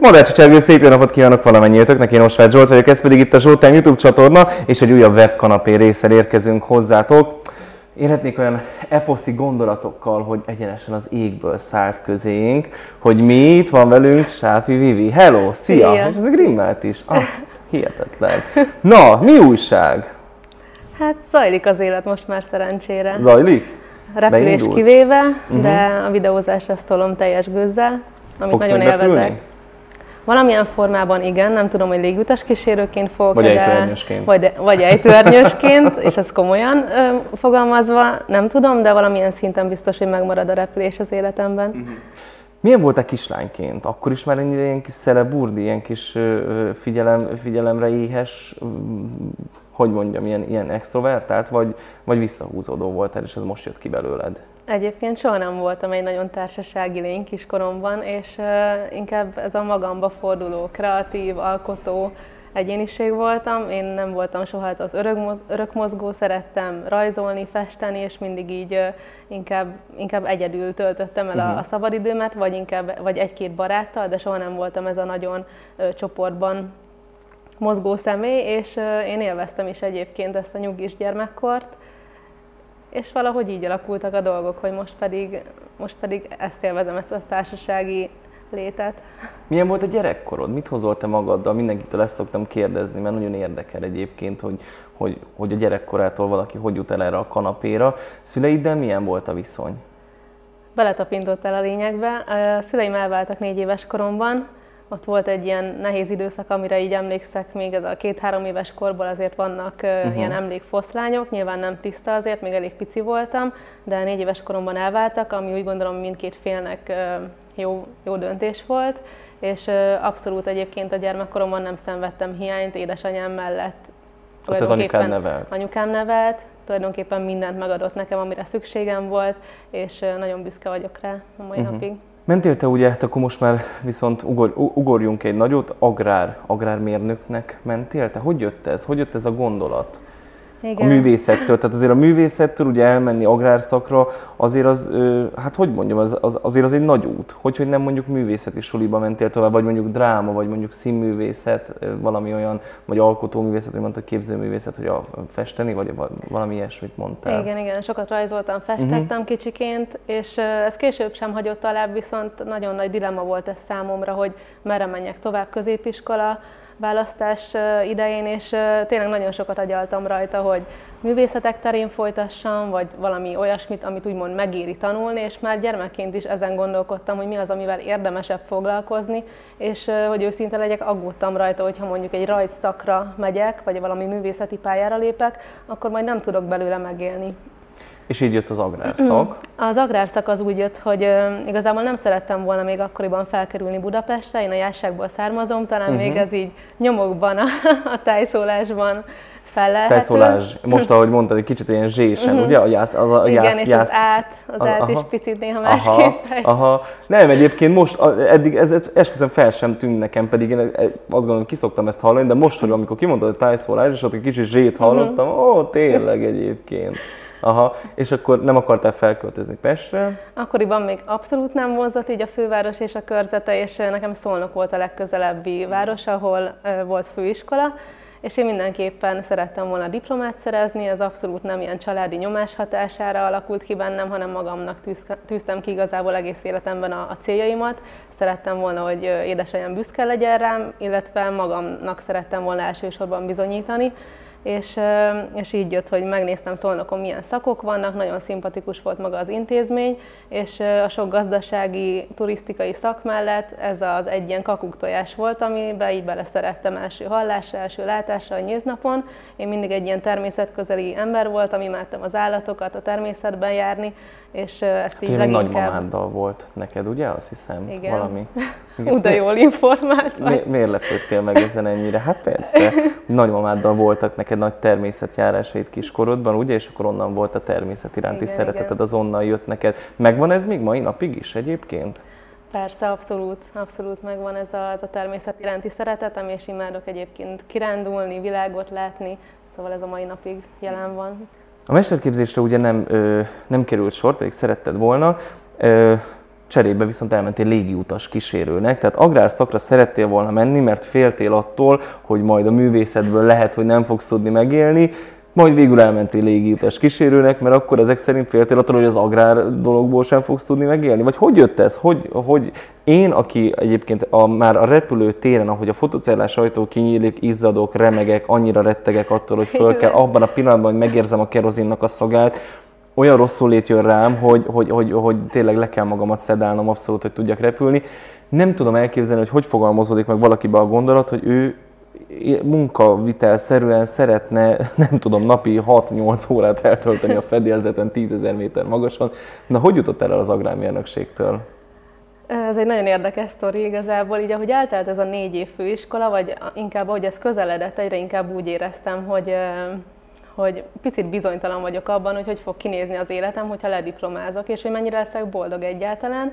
Modácsi Csergő, szép jó napot kívánok valamennyiőtöknek, én Osváth Zsolt vagyok, ez pedig itt a Showtime YouTube csatorna, és egy újabb webkanapé részsel érkezünk hozzátok. Élhetnék olyan eposzi gondolatokkal, hogy egyenesen az égből szállt közénk, hogy mi itt van velünk Sápi Vivi. Hello, szia! Szia. És ez a grimmelt is. Ah, hihetetlen. Na, mi újság? Hát zajlik az élet most már szerencsére. Zajlik? Repülés kivéve, de a videózás ezt tolom teljes gőzzel, amit Fogsz nagyon még repülni? Valamilyen formában igen, nem tudom, hogy légutas kísérőként fogok, Vagy de, ejtőernyősként. Vagy, vagy ejtőernyősként, és ez komolyan ö, fogalmazva, nem tudom, de valamilyen szinten biztos, hogy megmarad a repülés az életemben. Milyen voltál kislányként? Akkor is már ennyire ilyen kis szeleburdi, ilyen kis figyelem, figyelemre éhes, hogy mondjam, ilyen, ilyen extrovertált, vagy, vagy visszahúzódó voltál, és ez most jött ki belőled? Egyébként soha nem voltam egy nagyon társasági lény kiskoromban, és inkább ez a magamba forduló, kreatív, alkotó egyéniség voltam. Én nem voltam soha ez az örökmoz, örökmozgó, szerettem rajzolni, festeni, és mindig így inkább, inkább egyedül töltöttem el a, a szabadidőmet, vagy, inkább, vagy egy-két baráttal, de soha nem voltam ez a nagyon csoportban mozgó személy, és én élveztem is egyébként ezt a nyugis gyermekkort, és valahogy így alakultak a dolgok, hogy most pedig, most pedig ezt élvezem, ezt a társasági létet. Milyen volt a gyerekkorod? Mit hozol te magaddal? Mindenkitől ezt szoktam kérdezni, mert nagyon érdekel egyébként, hogy, hogy, hogy a gyerekkorától valaki hogy jut el erre a kanapéra. Szüleiddel milyen volt a viszony? Beletapintottál a lényegbe. A szüleim elváltak négy éves koromban, ott volt egy ilyen nehéz időszak, amire így emlékszek, még ez a két-három éves korból azért vannak uh-huh. ilyen emlékfoszlányok, nyilván nem tiszta azért, még elég pici voltam, de négy éves koromban elváltak, ami úgy gondolom mindkét félnek jó, jó döntés volt, és abszolút egyébként a gyermekkoromban nem szenvedtem hiányt édesanyám mellett. Tehát anyukád nevelt? Anyukám nevelt, tulajdonképpen mindent megadott nekem, amire szükségem volt, és nagyon büszke vagyok rá a mai uh-huh. napig. Mentél te ugye, hát akkor most már viszont ugor, ugorjunk egy nagyot, agrár, agrármérnöknek mentél? Te hogy jött ez? Hogy jött ez a gondolat? Igen. A művészettől, tehát azért a művészettől ugye elmenni agrárszakra, azért az, hát hogy mondjam, az, az, azért az egy nagy út. Hogy, hogy nem mondjuk művészeti suliba mentél tovább, vagy mondjuk dráma, vagy mondjuk színművészet, valami olyan, vagy alkotóművészet, vagy mondtad képzőművészet, hogy a festeni, vagy va- valami ilyesmit mondtál. Igen, igen, sokat rajzoltam, festettem uh-huh. kicsiként, és ez később sem hagyott alább, viszont nagyon nagy dilemma volt ez számomra, hogy merre menjek tovább középiskola, választás idején, és tényleg nagyon sokat agyaltam rajta, hogy művészetek terén folytassam, vagy valami olyasmit, amit úgymond megéri tanulni, és már gyermekként is ezen gondolkodtam, hogy mi az, amivel érdemesebb foglalkozni, és hogy őszinte legyek, aggódtam rajta, hogyha mondjuk egy rajzszakra megyek, vagy valami művészeti pályára lépek, akkor majd nem tudok belőle megélni. És így jött az agrárszak. Az agrárszak az úgy jött, hogy ö, igazából nem szerettem volna még akkoriban felkerülni Budapestre, én a jásságból származom, talán uh-huh. még ez így nyomokban, a, a tájszólásban fellelhető. Tejszólás, most ahogy mondtad, egy kicsit ilyen zsésen, ugye? A jász, az a Igen, jász, és jász, az át, az át is aha. picit néha Aha, másképp. aha. Nem, egyébként most, eddig ez, ez esküszöm fel sem tűnt nekem, pedig én e- azt gondolom, kiszoktam ezt hallani, de most, hogy amikor kimondtad a tájszólás, és ott egy kicsit zsét hallottam, ó, tényleg egyébként. Aha, és akkor nem akartál felköltözni Pestre? Akkoriban még abszolút nem vonzott így a főváros és a körzete, és nekem Szolnok volt a legközelebbi város, ahol volt főiskola, és én mindenképpen szerettem volna diplomát szerezni, ez abszolút nem ilyen családi nyomás hatására alakult ki bennem, hanem magamnak tűztem ki igazából egész életemben a, a céljaimat. Szerettem volna, hogy édesanyám büszke legyen rám, illetve magamnak szerettem volna elsősorban bizonyítani, és, és így jött, hogy megnéztem Szolnokon milyen szakok vannak, nagyon szimpatikus volt maga az intézmény, és a sok gazdasági, turisztikai szak mellett ez az egy ilyen kakuktojás volt, amiben így beleszerettem első hallásra, első látásra a nyílt napon. Én mindig egy ilyen természetközeli ember voltam, imádtam az állatokat, a természetben járni, és ezt így Ugye még leginkább... nagymamáddal volt neked, ugye? Azt hiszem, Igen. valami. De jól informált vagy. Mi, miért lepődtél meg ezen ennyire? Hát persze, nagymamáddal voltak neked nagy természetjárásaid kiskorodban, ugye? És akkor onnan volt a természet iránti Igen, szereteted, igen. az onnan jött neked. Megvan ez még mai napig is egyébként? Persze, abszolút, abszolút megvan ez a, ez a természet iránti szeretetem, és imádok egyébként kirándulni, világot látni, szóval ez a mai napig jelen van. A mesterképzésre ugye nem, ö, nem került sor, pedig szeretted volna. Ö, cserébe viszont elmentél légiutas kísérőnek, tehát agrárszakra szerettél volna menni, mert féltél attól, hogy majd a művészetből lehet, hogy nem fogsz tudni megélni, majd végül elmentél légiutas kísérőnek, mert akkor ezek szerint féltél attól, hogy az agrár dologból sem fogsz tudni megélni? Vagy hogy jött ez? Hogy, hogy én, aki egyébként a, már a repülő téren, ahogy a fotocellás ajtó kinyílik, izzadok, remegek, annyira rettegek attól, hogy föl kell, abban a pillanatban, hogy megérzem a kerozinnak a szagát, olyan rosszul lét jön rám, hogy, hogy, hogy, hogy tényleg le kell magamat szedálnom abszolút, hogy tudjak repülni. Nem tudom elképzelni, hogy hogy fogalmazódik meg valakibe a gondolat, hogy ő munkavitelszerűen szeretne, nem tudom, napi 6-8 órát eltölteni a fedélzeten 10 ezer méter magasan. Na, hogy jutott el az agrármérnökségtől? Ez egy nagyon érdekes sztori igazából, így ahogy eltelt ez a négy év főiskola, vagy inkább ahogy ez közeledett, egyre inkább úgy éreztem, hogy hogy picit bizonytalan vagyok abban, hogy hogy fog kinézni az életem, hogyha lediplomázok, és hogy mennyire leszek boldog egyáltalán.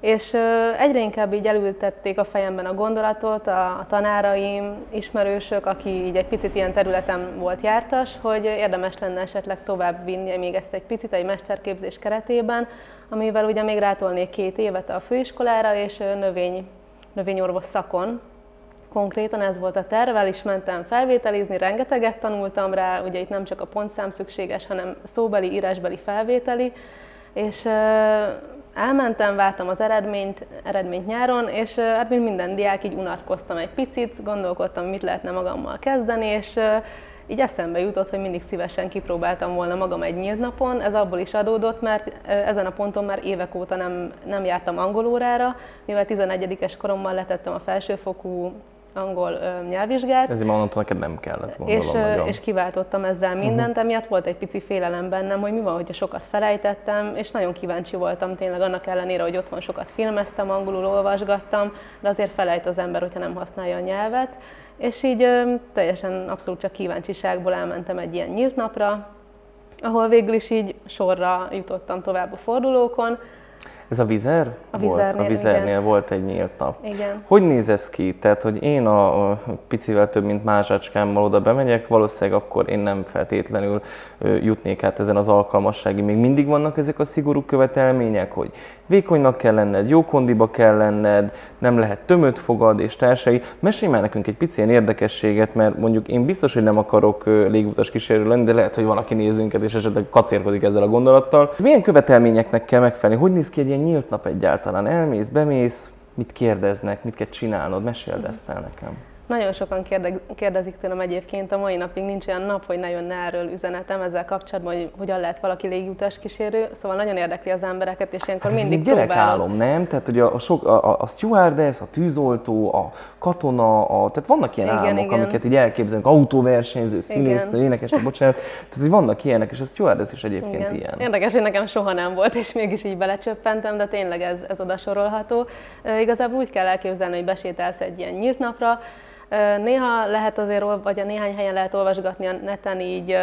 És egyre inkább így elültették a fejemben a gondolatot, a tanáraim, ismerősök, aki így egy picit ilyen területen volt jártas, hogy érdemes lenne esetleg tovább vinni még ezt egy picit egy mesterképzés keretében, amivel ugye még rátolnék két évet a főiskolára, és növény, növényorvos szakon, Konkrétan ez volt a terv, el is mentem felvételizni, rengeteget tanultam rá, ugye itt nem csak a pontszám szükséges, hanem szóbeli, írásbeli felvételi, és elmentem, vártam az eredményt, eredményt nyáron, és hát mint minden diák így unatkoztam egy picit, gondolkodtam, mit lehetne magammal kezdeni, és így eszembe jutott, hogy mindig szívesen kipróbáltam volna magam egy nyílt napon. Ez abból is adódott, mert ezen a ponton már évek óta nem, nem jártam angolórára, mivel 11-es korommal letettem a felsőfokú angol nyelvvizsgát. Ezért mondtam, neked nem kellett gondolom és, nagyon. és kiváltottam ezzel mindent, uh-huh. emiatt volt egy pici félelem bennem, hogy mi van, hogyha sokat felejtettem, és nagyon kíváncsi voltam tényleg annak ellenére, hogy otthon sokat filmeztem, angolul olvasgattam, de azért felejt az ember, hogyha nem használja a nyelvet. És így ö, teljesen abszolút csak kíváncsiságból elmentem egy ilyen nyílt napra, ahol végül is így sorra jutottam tovább a fordulókon, ez a vizer? A vizernél, volt, a vizernél igen. volt egy nyílt nap. Igen. Hogy néz ez ki? Tehát, hogy én a, a picivel több, mint mázsacskámmal oda bemegyek, valószínűleg akkor én nem feltétlenül jutnék át ezen az alkalmassági. Még mindig vannak ezek a szigorú követelmények, hogy vékonynak kell lenned, jó kondiba kell lenned, nem lehet tömött fogad és társai. Mesélj már nekünk egy pici ilyen érdekességet, mert mondjuk én biztos, hogy nem akarok légutas kísérő lenni, de lehet, hogy van, aki nézünket és esetleg kacérkodik ezzel a gondolattal. Milyen követelményeknek kell megfelelni? Hogy néz ki egy ilyen nyílt nap egyáltalán? Elmész, bemész, mit kérdeznek, mit kell csinálnod? Meséld ezt el nekem. Nagyon sokan kérdezik tőlem egyébként, a mai napig nincs olyan nap, hogy ne jönne erről üzenetem ezzel kapcsolatban, hogy hogyan lehet valaki légiutas kísérő, szóval nagyon érdekli az embereket, és ilyenkor hát mindig gyerek álom, nem? Tehát, hogy a, sok, a, a stewardess, a tűzoltó, a katona, a, tehát vannak ilyen igen, álmok, igen. amiket így elképzelünk, autóversenyző, színésznő, énekes, bocsánat, tehát, hogy vannak ilyenek, és a stewardess is egyébként igen. ilyen. Érdekes, hogy nekem soha nem volt, és mégis így belecsöppentem, de tényleg ez, ez oda sorolható. Igazából úgy kell elképzelni, hogy besétálsz egy ilyen nyílt napra, Néha lehet azért, vagy a néhány helyen lehet olvasgatni a neten így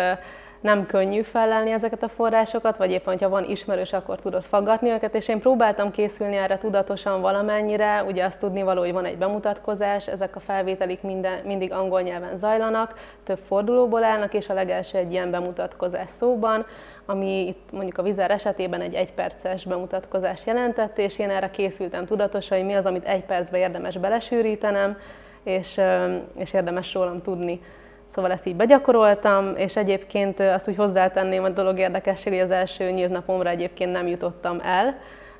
nem könnyű felelni ezeket a forrásokat, vagy éppen, ha van ismerős, akkor tudod faggatni őket, és én próbáltam készülni erre tudatosan valamennyire, ugye azt tudni való, hogy van egy bemutatkozás, ezek a felvételik minden, mindig angol nyelven zajlanak, több fordulóból állnak, és a legelső egy ilyen bemutatkozás szóban, ami itt mondjuk a vizer esetében egy egyperces bemutatkozás jelentett, és én erre készültem tudatosan, hogy mi az, amit egy percbe érdemes belesűrítenem, és, és érdemes rólam tudni. Szóval ezt így begyakoroltam, és egyébként azt úgy hozzátenném a dolog érdekesség, hogy az első nyílt napomra egyébként nem jutottam el,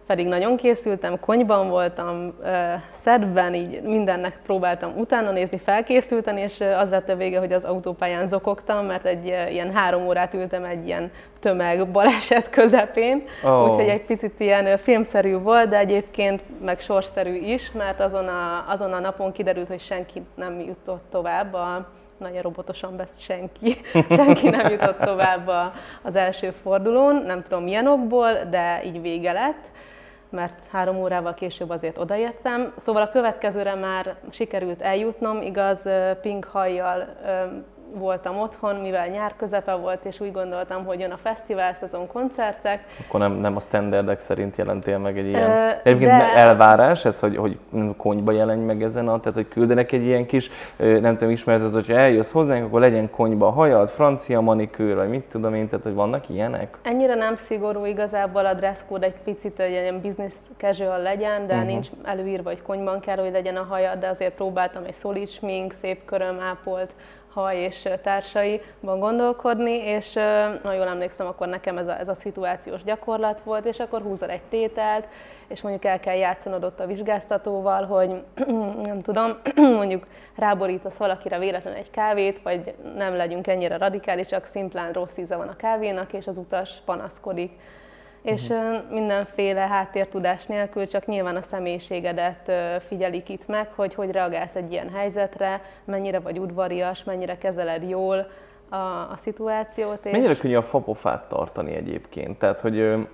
pedig nagyon készültem, konyban voltam, szedben, így mindennek próbáltam utána nézni, felkészülten, és az lett a vége, hogy az autópályán zokogtam, mert egy ilyen három órát ültem egy ilyen tömeg baleset közepén, oh. úgyhogy egy picit ilyen filmszerű volt, de egyébként meg sorsszerű is, mert azon a, azon a napon kiderült, hogy senki nem jutott tovább a nagyon robotosan besz senki, senki nem jutott tovább az első fordulón, nem tudom milyen okból, de így vége lett mert három órával később azért odaértem. Szóval a következőre már sikerült eljutnom, igaz, pink hajjal voltam otthon, mivel nyár közepe volt, és úgy gondoltam, hogy jön a fesztivál szezon koncertek. Akkor nem, nem a standardek szerint jelentél meg egy ilyen... Ö, Egyébként de... elvárás ez, hogy, hogy konyba jelenj meg ezen a, tehát hogy küldenek egy ilyen kis, nem tudom, ismeretet, hogyha eljössz hozzánk, akkor legyen konyba a hajad, francia manikűr, vagy mit tudom én, tehát hogy vannak ilyenek? Ennyire nem szigorú igazából a dresscode egy picit egy ilyen business casual legyen, de uh-huh. nincs előírva, hogy konyban kell, hogy legyen a hajad, de azért próbáltam egy szolid smink, szép köröm ápolt haj és társaiban gondolkodni, és ha jól emlékszem, akkor nekem ez a, ez a szituációs gyakorlat volt, és akkor húzol egy tételt, és mondjuk el kell játszanod ott a vizsgáztatóval, hogy nem tudom, mondjuk ráborítasz valakire véletlenül egy kávét, vagy nem legyünk ennyire radikálisak, szimplán rossz íze van a kávénak, és az utas panaszkodik és uh-huh. mindenféle háttértudás nélkül csak nyilván a személyiségedet figyelik itt meg, hogy hogy reagálsz egy ilyen helyzetre, mennyire vagy udvarias, mennyire kezeled jól a, a szituációt. És... Mennyire könnyű a fapofát tartani egyébként? Tehát, hogy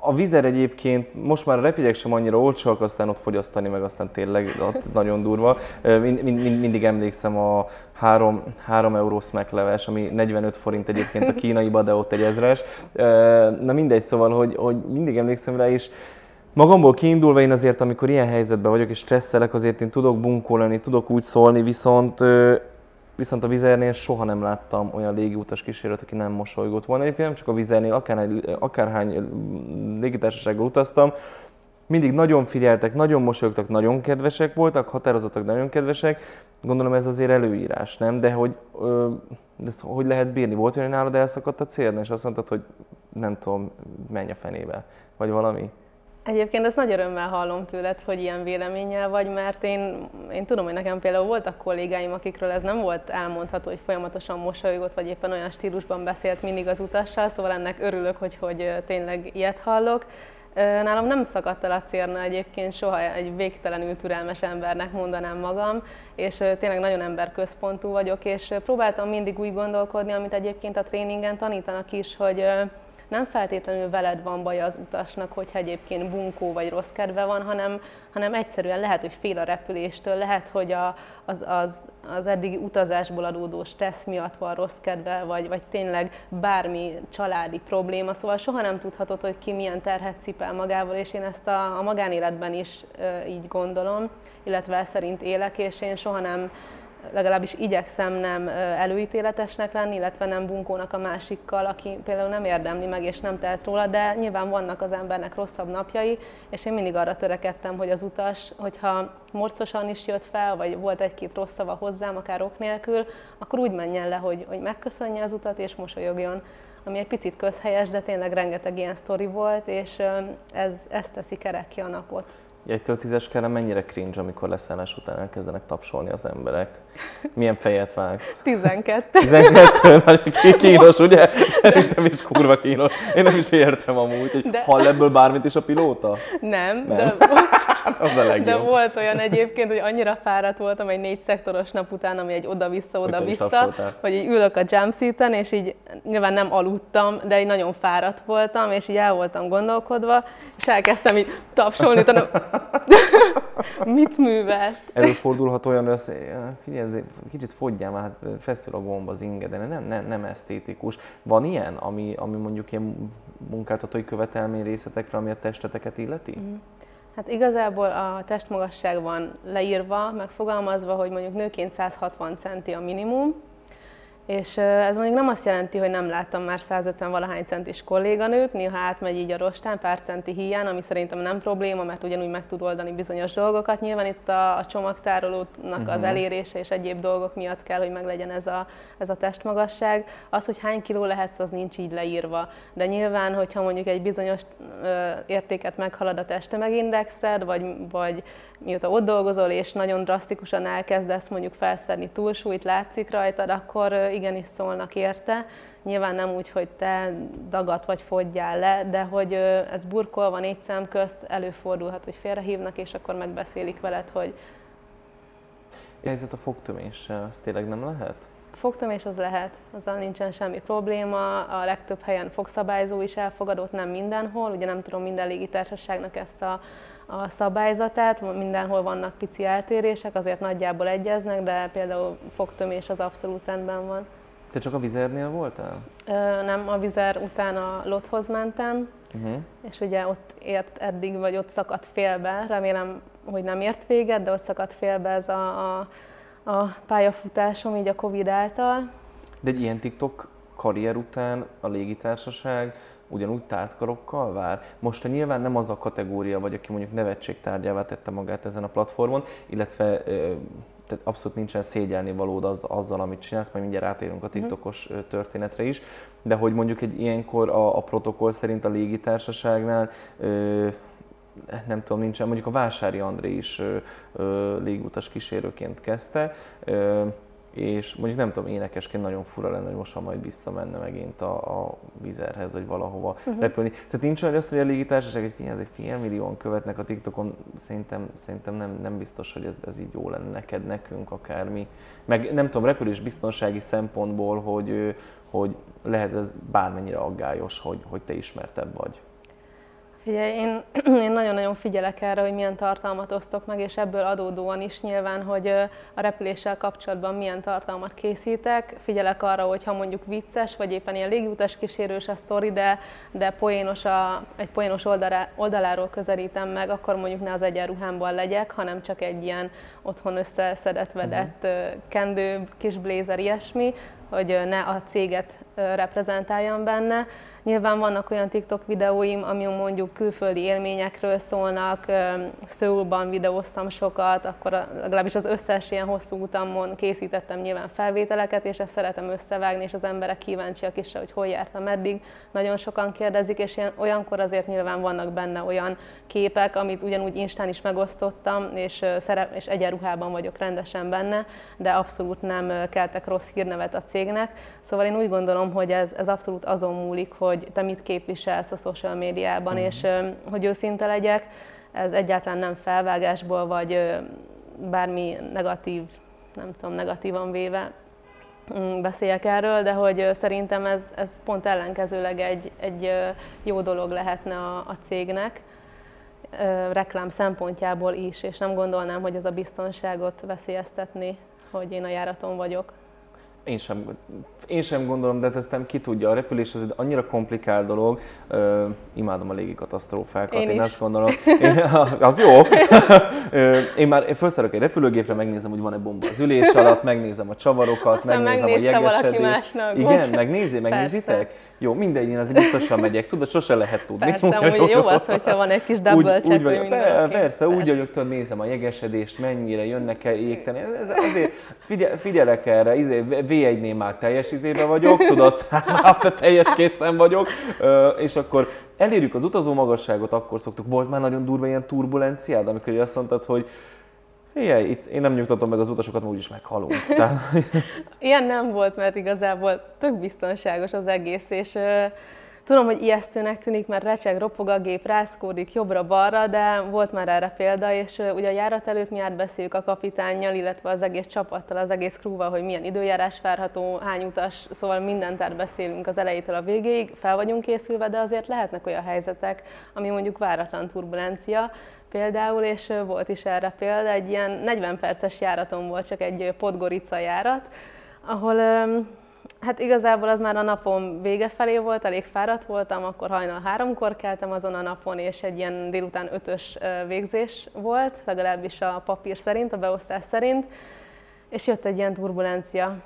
a vizer egyébként most már a repidek sem annyira olcsóak, aztán ott fogyasztani, meg aztán tényleg ott nagyon durva. Mind, mind, mindig emlékszem a 3, 3 eurós leves, ami 45 forint egyébként a kínaiba, de ott egy ezres. Na mindegy, szóval, hogy, hogy mindig emlékszem rá, és Magamból kiindulva én azért, amikor ilyen helyzetben vagyok és stresszelek, azért én tudok bunkolni, tudok úgy szólni, viszont Viszont a vizernél soha nem láttam olyan légiutas kísérőt, aki nem mosolygott volna. Egyébként nem csak a vizernél, akár, akárhány légitársasággal utaztam, mindig nagyon figyeltek, nagyon mosolyogtak, nagyon kedvesek voltak, határozottak, nagyon kedvesek. Gondolom ez azért előírás, nem? De hogy, de hogy lehet bírni? Volt olyan, nálad elszakadt a célna, és azt mondtad, hogy nem tudom, menj a fenébe, vagy valami? Egyébként ezt nagy örömmel hallom tőled, hogy ilyen véleménnyel vagy, mert én, én tudom, hogy nekem például voltak kollégáim, akikről ez nem volt elmondható, hogy folyamatosan mosolygott, vagy éppen olyan stílusban beszélt mindig az utassal, szóval ennek örülök, hogy, hogy tényleg ilyet hallok. Nálam nem szakadt el a cérna egyébként, soha egy végtelenül türelmes embernek mondanám magam, és tényleg nagyon emberközpontú vagyok, és próbáltam mindig úgy gondolkodni, amit egyébként a tréningen tanítanak is, hogy nem feltétlenül veled van baj az utasnak, hogyha egyébként bunkó vagy rossz kedve van, hanem, hanem egyszerűen lehet, hogy fél a repüléstől, lehet, hogy a, az, az, az eddigi utazásból adódó stressz miatt van rossz kedve, vagy, vagy tényleg bármi családi probléma, szóval soha nem tudhatod, hogy ki milyen terhet cipel magával, és én ezt a, a magánéletben is e, így gondolom, illetve szerint élek, és én soha nem legalábbis igyekszem nem előítéletesnek lenni, illetve nem bunkónak a másikkal, aki például nem érdemli meg és nem tehet róla, de nyilván vannak az embernek rosszabb napjai, és én mindig arra törekedtem, hogy az utas, hogyha morcosan is jött fel, vagy volt egy-két rossz szava hozzám, akár ok nélkül, akkor úgy menjen le, hogy, hogy megköszönje az utat és mosolyogjon ami egy picit közhelyes, de tényleg rengeteg ilyen sztori volt, és ez, ez teszi ki a napot. Egytől tízes skálán mennyire cringe, amikor leszállás után elkezdenek tapsolni az emberek? Milyen fejet vágsz? 12. 12? Nagyon kínos, ugye? Szerintem is kurva kínos. Én nem is értem amúgy, hogy de... hall ebből bármit is a pilóta? Nem, nem. de... hát az a legjobb. De volt olyan egyébként, hogy annyira fáradt voltam egy négy szektoros nap után, ami egy oda-vissza, oda-vissza, hogy így ülök a jumpseaten, és így nyilván nem aludtam, de így nagyon fáradt voltam, és így el voltam gondolkodva, és elkezdtem így tapsolni, utána Mit művelsz? Előfordulhat olyan, hogy figyelj, kicsit fogyjál már, hát feszül a gomb az inge, de nem, nem, nem esztétikus. Van ilyen, ami, ami mondjuk ilyen munkáltatói követelmény részletekre, ami a testeteket illeti? Mm. Hát igazából a testmagasság van leírva, megfogalmazva, hogy mondjuk nőként 160 centi a minimum, és ez mondjuk nem azt jelenti, hogy nem láttam már 150 valahány centis kolléganőt, néha átmegy így a rostán pár centi hiány, ami szerintem nem probléma, mert ugyanúgy meg tud oldani bizonyos dolgokat. Nyilván itt a, a csomagtárolónak uh-huh. az mhm. elérése és egyéb dolgok miatt kell, hogy meglegyen ez a, ez a testmagasság. Az, hogy hány kiló lehetsz, az nincs így leírva. De nyilván, hogyha mondjuk egy bizonyos ö, értéket meghalad a testtömegindexed, vagy, vagy mióta ott dolgozol, és nagyon drasztikusan elkezdesz mondjuk felszedni túlsúlyt, látszik rajtad, akkor igenis szólnak érte. Nyilván nem úgy, hogy te dagat vagy fogyjál le, de hogy ez burkolva négy szem közt előfordulhat, hogy félrehívnak, és akkor megbeszélik veled, hogy... Helyzet a fogtöméssel, az tényleg nem lehet? A fogtömés az lehet, azzal nincsen semmi probléma, a legtöbb helyen fogszabályzó is elfogadott, nem mindenhol, ugye nem tudom minden légitársaságnak ezt a a szabályzatát, mindenhol vannak pici eltérések, azért nagyjából egyeznek, de például fogtömés az abszolút rendben van. Te csak a vizernél voltál? Ö, nem, a vizer után a lothoz mentem, uh-huh. és ugye ott ért eddig, vagy ott szakadt félbe, remélem, hogy nem ért véget, de ott szakadt félbe ez a, a, a pályafutásom így a Covid által. De egy ilyen TikTok karrier után a légitársaság ugyanúgy tártkarokkal vár? Most nyilván nem az a kategória vagy, aki mondjuk nevetségtárgyává tette magát ezen a platformon, illetve tehát abszolút nincsen szégyelni valód az, azzal, amit csinálsz, majd mindjárt átérünk a mhm. TikTokos történetre is, de hogy mondjuk egy ilyenkor a, a protokoll szerint a légitársaságnál ö, nem tudom, nincsen, mondjuk a Vásári André is ö, ö, légutas kísérőként kezdte, ö, és mondjuk nem tudom, énekesként nagyon fura lenne, hogy most majd visszamenne megint a, a vizerhez, vagy valahova uh-huh. repülni. Tehát nincs olyan, hogy a légitársaság egy, egy fél millióan követnek a TikTokon, szerintem, szerintem nem, nem biztos, hogy ez, ez így jó lenne neked, nekünk, akármi. Meg nem tudom, repülés biztonsági szempontból, hogy, hogy lehet ez bármennyire aggályos, hogy, hogy te ismertebb vagy. Figyelj, én, én nagyon-nagyon figyelek erre, hogy milyen tartalmat osztok meg, és ebből adódóan is nyilván, hogy a repüléssel kapcsolatban milyen tartalmat készítek. Figyelek arra, hogy ha mondjuk vicces, vagy éppen ilyen légiutas kísérős a sztori, de, de poénos a, egy poénos oldalá, oldaláról közelítem meg, akkor mondjuk ne az egyenruhámban legyek, hanem csak egy ilyen otthon összeszedett, vedett uh-huh. kendő, kis blézer, ilyesmi, hogy ne a céget reprezentáljam benne. Nyilván vannak olyan TikTok videóim, ami mondjuk külföldi élményekről szólnak, Szöulban videóztam sokat, akkor legalábbis az összes ilyen hosszú utamon készítettem nyilván felvételeket, és ezt szeretem összevágni, és az emberek kíváncsiak is, hogy hol jártam eddig. Nagyon sokan kérdezik, és ilyen, olyankor azért nyilván vannak benne olyan képek, amit ugyanúgy Instán is megosztottam, és, szerep, és egyenruhában vagyok rendesen benne, de abszolút nem keltek rossz hírnevet a cégnek. Szóval én úgy gondolom, hogy ez, ez abszolút azon múlik, hogy hogy te mit képviselsz a social médiában, uh-huh. és hogy őszinte legyek, ez egyáltalán nem felvágásból, vagy bármi negatív, nem tudom, negatívan véve mm, beszéljek erről, de hogy szerintem ez, ez pont ellenkezőleg egy, egy jó dolog lehetne a, a cégnek, reklám szempontjából is, és nem gondolnám, hogy ez a biztonságot veszélyeztetni, hogy én a járaton vagyok. Én sem, én sem gondolom, de ezt nem ki tudja. A repülés az egy annyira komplikált dolog. Ö, imádom a légi katasztrófákat, én, én azt gondolom. Én, az jó. én már én felszállok egy repülőgépre, megnézem, hogy van-e bomba az ülés alatt, megnézem a csavarokat, Aztán megnézem a jegesedést. Igen, megnézi, megnézitek? Jó, mindegy, én azért biztosan megyek. Tudod, sose lehet tudni. Persze, úgy, jó, jó az, hogyha van egy kis double úgy, check, úgy vagyok, persze, persze, úgy vagyok, tudod, nézem a jegesedést, mennyire jönnek el égteni. Ez, azért figyel, figyelek erre, izé, V1-nél már teljes izébe vagyok, tudod, hát teljes készen vagyok, és akkor elérjük az utazó magasságot, akkor szoktuk. Volt már nagyon durva ilyen turbulenciád, amikor azt mondtad, hogy Figyelj, itt én nem nyugtatom meg az utasokat, mert úgyis meghalunk. Tehát... Ilyen nem volt, mert igazából tök biztonságos az egész, és Tudom, hogy ijesztőnek tűnik, mert recseg, ropog a gép, rászkódik jobbra-balra, de volt már erre példa, és ugye a járat előtt mi átbeszéljük a kapitánnyal, illetve az egész csapattal, az egész krúval, hogy milyen időjárás várható, hány utas, szóval mindent átbeszélünk az elejétől a végéig, fel vagyunk készülve, de azért lehetnek olyan helyzetek, ami mondjuk váratlan turbulencia, például, és volt is erre példa, egy ilyen 40 perces járaton volt, csak egy Podgorica járat, ahol Hát igazából az már a napom vége felé volt, elég fáradt voltam, akkor hajnal háromkor keltem azon a napon, és egy ilyen délután ötös végzés volt, legalábbis a papír szerint, a beosztás szerint, és jött egy ilyen turbulencia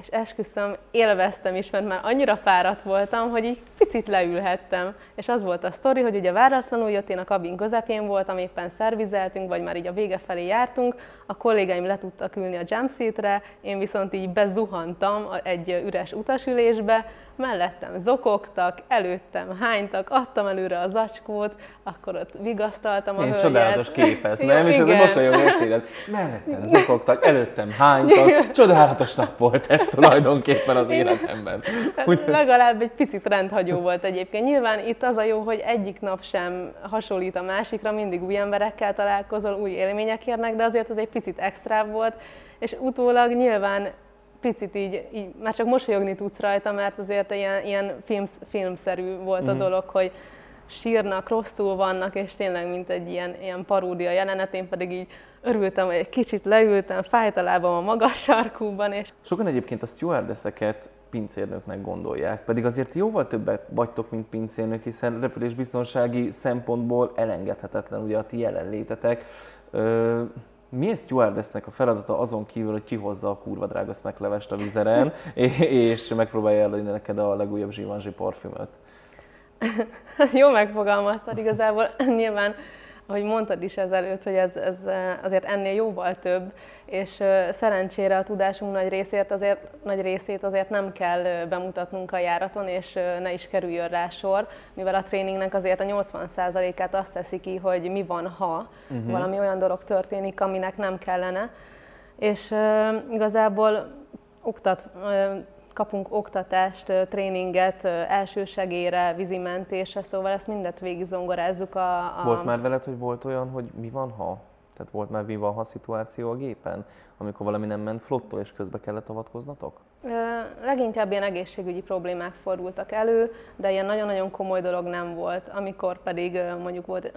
és esküszöm, élveztem is, mert már annyira fáradt voltam, hogy így picit leülhettem. És az volt a sztori, hogy ugye váratlanul jött, én a kabin közepén voltam, éppen szervizeltünk, vagy már így a vége felé jártunk, a kollégáim le tudtak ülni a jumpseatre, én viszont így bezuhantam egy üres utasülésbe, mellettem zokogtak, előttem hánytak, adtam előre az zacskót, akkor ott vigasztaltam a Én hölgyet. csodálatos kép ez, nem? És ez a mosolyog meséled. Mellettem zokogtak, előttem hánytak, csodálatos nap volt ez tulajdonképpen az életemben. Úgy... Legalább egy picit rendhagyó volt egyébként. Nyilván itt az a jó, hogy egyik nap sem hasonlít a másikra, mindig új emberekkel találkozol, új élmények érnek, de azért az egy picit extra volt, és utólag nyilván picit így, így már csak mosolyogni tudsz rajta, mert azért ilyen, ilyen film, filmszerű volt mm. a mhm. dolog, hogy sírnak, rosszul vannak, és tényleg mint egy ilyen, ilyen paródia jelenet, én pedig így örültem, hogy egy kicsit leültem, fájt a lábam a magas sarkúban. És... Sokan egyébként a stewardesseket pincérnöknek gondolják, pedig azért jóval többet vagytok, mint pincérnök, hiszen repülésbiztonsági szempontból elengedhetetlen ugye a ti jelenlétetek. Ö, mi egy stewardessnek a feladata azon kívül, hogy kihozza a kurva drága smeklevest a vizeren, és megpróbálja eladni neked a legújabb Givenchy parfümöt? Jó megfogalmaztad igazából. Nyilván ahogy mondtad is ezelőtt, hogy ez, ez azért ennél jóval több, és szerencsére a tudásunk nagy részét azért, nagy részét azért nem kell bemutatnunk a járaton, és ne is kerüljön rá sor, mivel a tréningnek azért a 80%-át azt teszi ki, hogy mi van, ha uh-huh. valami olyan dolog történik, aminek nem kellene. És igazából oktat, kapunk oktatást, tréninget, elsősegére, vízimentésre, szóval ezt mindet végig zongorázzuk a, a... Volt már veled, hogy volt olyan, hogy mi van, ha? Tehát volt már mi van, ha szituáció a gépen, amikor valami nem ment flottól, és közbe kellett avatkoznatok? Leginkább ilyen egészségügyi problémák fordultak elő, de ilyen nagyon-nagyon komoly dolog nem volt. Amikor pedig mondjuk volt,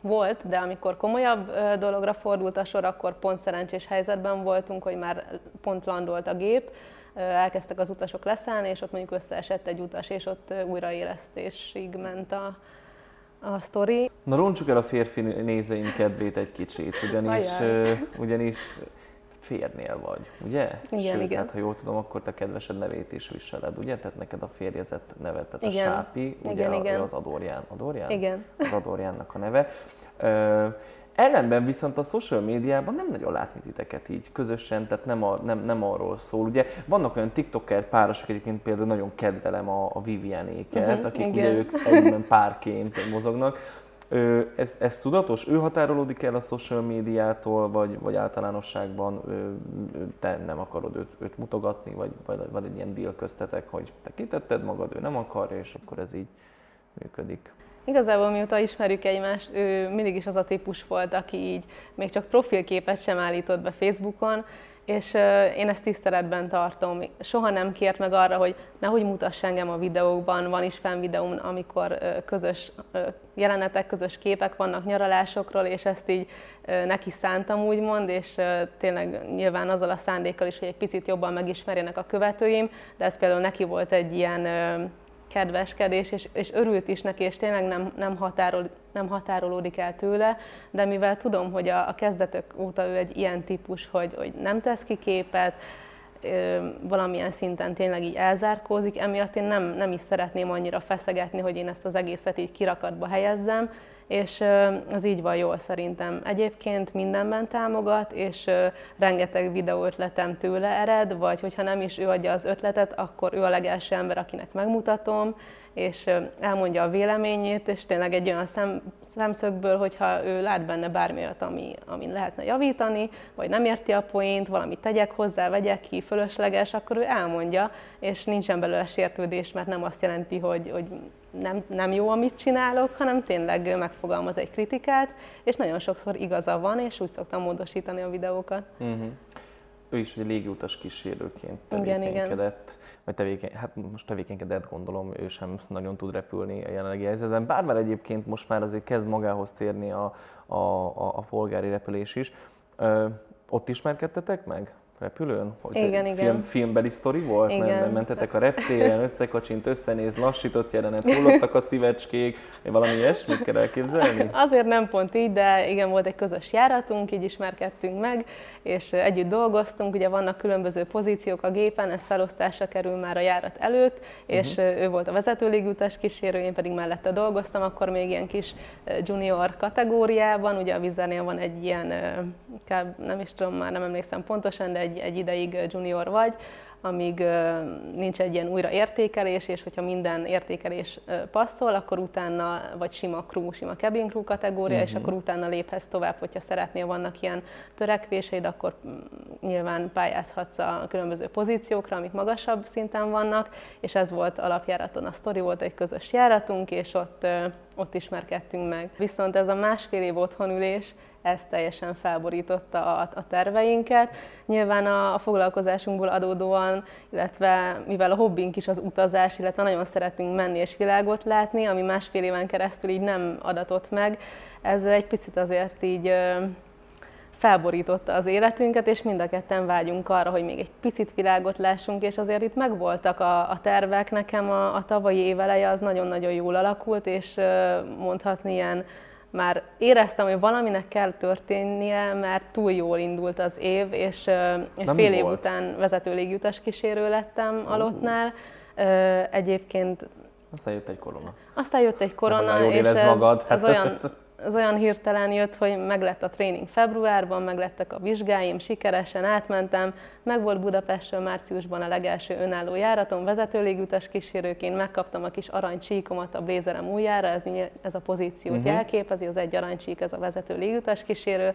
volt, de amikor komolyabb dologra fordult a sor, akkor pont szerencsés helyzetben voltunk, hogy már pont landolt a gép, elkezdtek az utasok leszállni, és ott mondjuk összeesett egy utas, és ott újraélesztésig ment a, a sztori. Na roncsuk el a férfi nézőink kedvét egy kicsit, ugyanis, ugyanis férnél vagy, ugye? Igen, Sőt, igen. Hát, ha jól tudom, akkor te kedvesed nevét is viseled, ugye? Tehát neked a férjezett nevet, tehát igen. a Sápi, ugye igen, a, igen. az Adorján. Adorján? Igen. Az Adorjánnak a neve. Ellenben viszont a social médiában nem nagyon látni titeket így közösen, tehát nem, a, nem, nem arról szól. Ugye vannak olyan TikToker párosok, egyébként például nagyon kedvelem a, a Vivianéket, uh-huh, akik igen. ugye ők egyben párként mozognak. Ez, ez tudatos? Ő határolódik el a social médiától, vagy, vagy általánosságban te nem akarod őt, őt mutogatni, vagy, vagy vagy egy ilyen deal köztetek, hogy te kitetted magad, ő nem akar, és akkor ez így működik? Igazából mióta ismerjük egymást, ő mindig is az a típus volt, aki így még csak profilképet sem állított be Facebookon, és én ezt tiszteletben tartom. Soha nem kért meg arra, hogy nehogy mutass engem a videókban, van is fenn videóm, amikor közös jelenetek, közös képek vannak nyaralásokról, és ezt így neki szántam úgymond, és tényleg nyilván azzal a szándékkal is, hogy egy picit jobban megismerjenek a követőim, de ez például neki volt egy ilyen kedveskedés, és, és örült is neki, és tényleg nem, nem, határol, nem határolódik el tőle, de mivel tudom, hogy a, a kezdetek óta ő egy ilyen típus, hogy, hogy nem tesz ki képet, valamilyen szinten tényleg így elzárkózik, emiatt én nem, nem is szeretném annyira feszegetni, hogy én ezt az egészet így kirakatba helyezzem, és az így van jól szerintem. Egyébként mindenben támogat, és rengeteg videó ötletem tőle ered, vagy hogyha nem is ő adja az ötletet, akkor ő a legelső ember, akinek megmutatom, és elmondja a véleményét, és tényleg egy olyan szem, szemszögből, hogyha ő lát benne bármi olyat, ami, amin lehetne javítani, vagy nem érti a poént, valamit tegyek hozzá, vegyek ki, fölösleges, akkor ő elmondja, és nincsen belőle sértődés, mert nem azt jelenti, hogy, hogy nem, nem jó, amit csinálok, hanem tényleg megfogalmaz egy kritikát, és nagyon sokszor igaza van, és úgy szoktam módosítani a videókat. Uh-huh. Ő is egy légiutas kísérőként tevékenykedett, igen, vagy tevékeny, hát most tevékenykedett gondolom, ő sem nagyon tud repülni a jelenlegi helyzetben, bár már egyébként most már azért kezd magához térni a, a, a, a polgári repülés is. Ö, ott ismerkedtetek meg? Repülőn? Hogy igen, film, igen. Filmbeli sztori volt? Igen. Mert mentetek a reptéren, összekacsint, összenéz, lassított jelenet, hullottak a szívecskék, valami ilyesmit kell elképzelni? Azért nem pont így, de igen, volt egy közös járatunk, így ismerkedtünk meg, és együtt dolgoztunk, ugye vannak különböző pozíciók a gépen, ez felosztásra kerül már a járat előtt, és uh-huh. ő volt a vezető légutas kísérő, én pedig mellette dolgoztam, akkor még ilyen kis junior kategóriában, ugye a Vizernél van egy ilyen, nem is tudom, már nem emlékszem pontosan, de egy, egy ideig junior vagy, amíg nincs egy ilyen újraértékelés, és hogyha minden értékelés passzol, akkor utána, vagy sima crew, sima cabin crew kategória, uh-huh. és mhm. akkor utána léphetsz tovább, hogyha szeretnél, vannak ilyen törekvéseid, akkor mm, nyilván pályázhatsz a különböző pozíciókra, amik magasabb szinten vannak, és ez volt alapjáraton a sztori, volt egy közös járatunk, és ott ott ismerkedtünk meg. Viszont ez a másfél év otthonülés, ez teljesen felborította a, a terveinket. Nyilván a, a foglalkozásunkból adódóan, illetve mivel a hobbink is az utazás, illetve nagyon szeretünk menni és világot látni, ami másfél éven keresztül így nem adatott meg, ez egy picit azért így felborította az életünket, és mind a ketten vágyunk arra, hogy még egy picit világot lássunk, és azért itt megvoltak a, a tervek. Nekem a, a tavalyi éveleje az nagyon-nagyon jól alakult, és mondhatni ilyen már éreztem, hogy valaminek kell történnie, mert túl jól indult az év, és, és fél év volt? után vezető légiutas kísérő lettem. Alottnál. Egyébként... Aztán jött egy korona. Aztán jött egy korona, és ez, magad. Hát ez olyan az olyan hirtelen jött, hogy meglett a tréning februárban, meglettek a vizsgáim, sikeresen átmentem, meg volt Budapestről márciusban a legelső önálló járatom, vezetőlégutas kísérőként megkaptam a kis aranycsíkomat a blézerem újjára, ez, ez a pozíciót uh-huh. jelképezi, az egy aranycsík, ez a vezető légutas kísérő,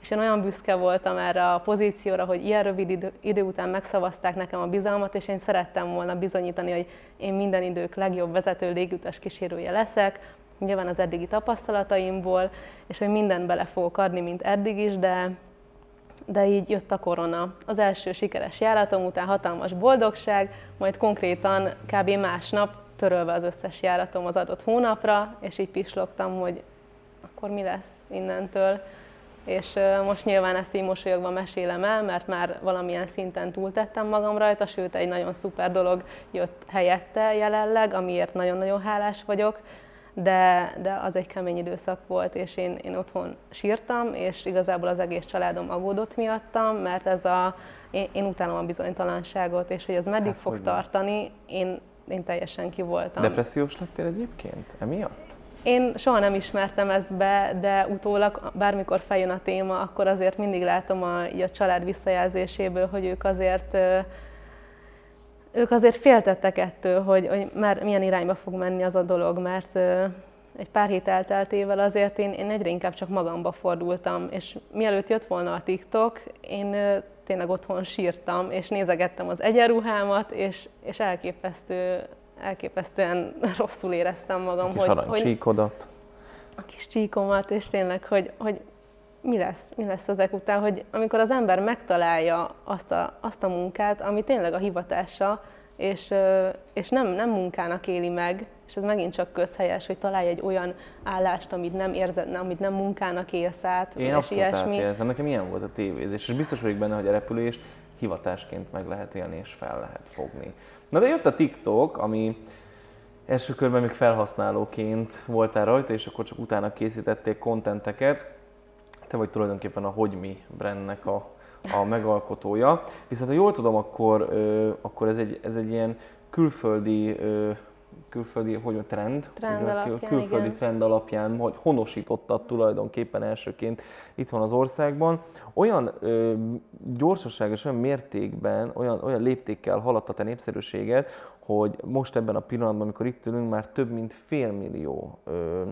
és én olyan büszke voltam erre a pozícióra, hogy ilyen rövid idő, idő után megszavazták nekem a bizalmat, és én szerettem volna bizonyítani, hogy én minden idők legjobb vezető légutas kísérője leszek, nyilván az eddigi tapasztalataimból, és hogy mindent bele fogok adni, mint eddig is, de, de így jött a korona. Az első sikeres járatom után hatalmas boldogság, majd konkrétan kb. másnap törölve az összes járatom az adott hónapra, és így pislogtam, hogy akkor mi lesz innentől. És most nyilván ezt így mosolyogva mesélem el, mert már valamilyen szinten túltettem magam rajta, sőt egy nagyon szuper dolog jött helyette jelenleg, amiért nagyon-nagyon hálás vagyok de, de az egy kemény időszak volt, és én, én otthon sírtam, és igazából az egész családom aggódott miattam, mert ez a, én, én utálom a bizonytalanságot, és hogy ez meddig hát, fog tartani, én, én teljesen ki voltam. Depressziós lettél egyébként emiatt? Én soha nem ismertem ezt be, de utólag bármikor feljön a téma, akkor azért mindig látom a, a család visszajelzéséből, hogy ők azért ők azért féltettek ettől, hogy, hogy már milyen irányba fog menni az a dolog, mert egy pár hét elteltével azért én, én egyre inkább csak magamba fordultam, és mielőtt jött volna a TikTok, én tényleg otthon sírtam, és nézegettem az egyenruhámat, és, és elképesztő, elképesztően rosszul éreztem magam. A kis hogy, hogy, a kis csíkomat, és tényleg, hogy, hogy mi lesz, mi lesz ezek után, hogy amikor az ember megtalálja azt a, azt a munkát, ami tényleg a hivatása, és, és nem, nem munkának éli meg, és ez megint csak közhelyes, hogy találj egy olyan állást, amit nem érzed, amit nem munkának élsz át. Én abszolút ilyesmi. átérzem, nekem ilyen volt a tévézés, és biztos vagyok benne, hogy a repülést hivatásként meg lehet élni, és fel lehet fogni. Na de jött a TikTok, ami első körben még felhasználóként voltál rajta, és akkor csak utána készítették kontenteket, te vagy tulajdonképpen a Hogy Mi brandnek a, a megalkotója. Viszont ha jól tudom, akkor, ö, akkor ez, egy, ez egy ilyen külföldi ö, külföldi hogy trend, trend ugye, alapján, külföldi igen. trend alapján, hogy honosítottad tulajdonképpen elsőként itt van az országban. Olyan ö, gyorsaság és olyan mértékben, olyan, olyan léptékkel haladt a te népszerűséged, hogy most ebben a pillanatban, amikor itt ülünk, már több mint fél millió ö,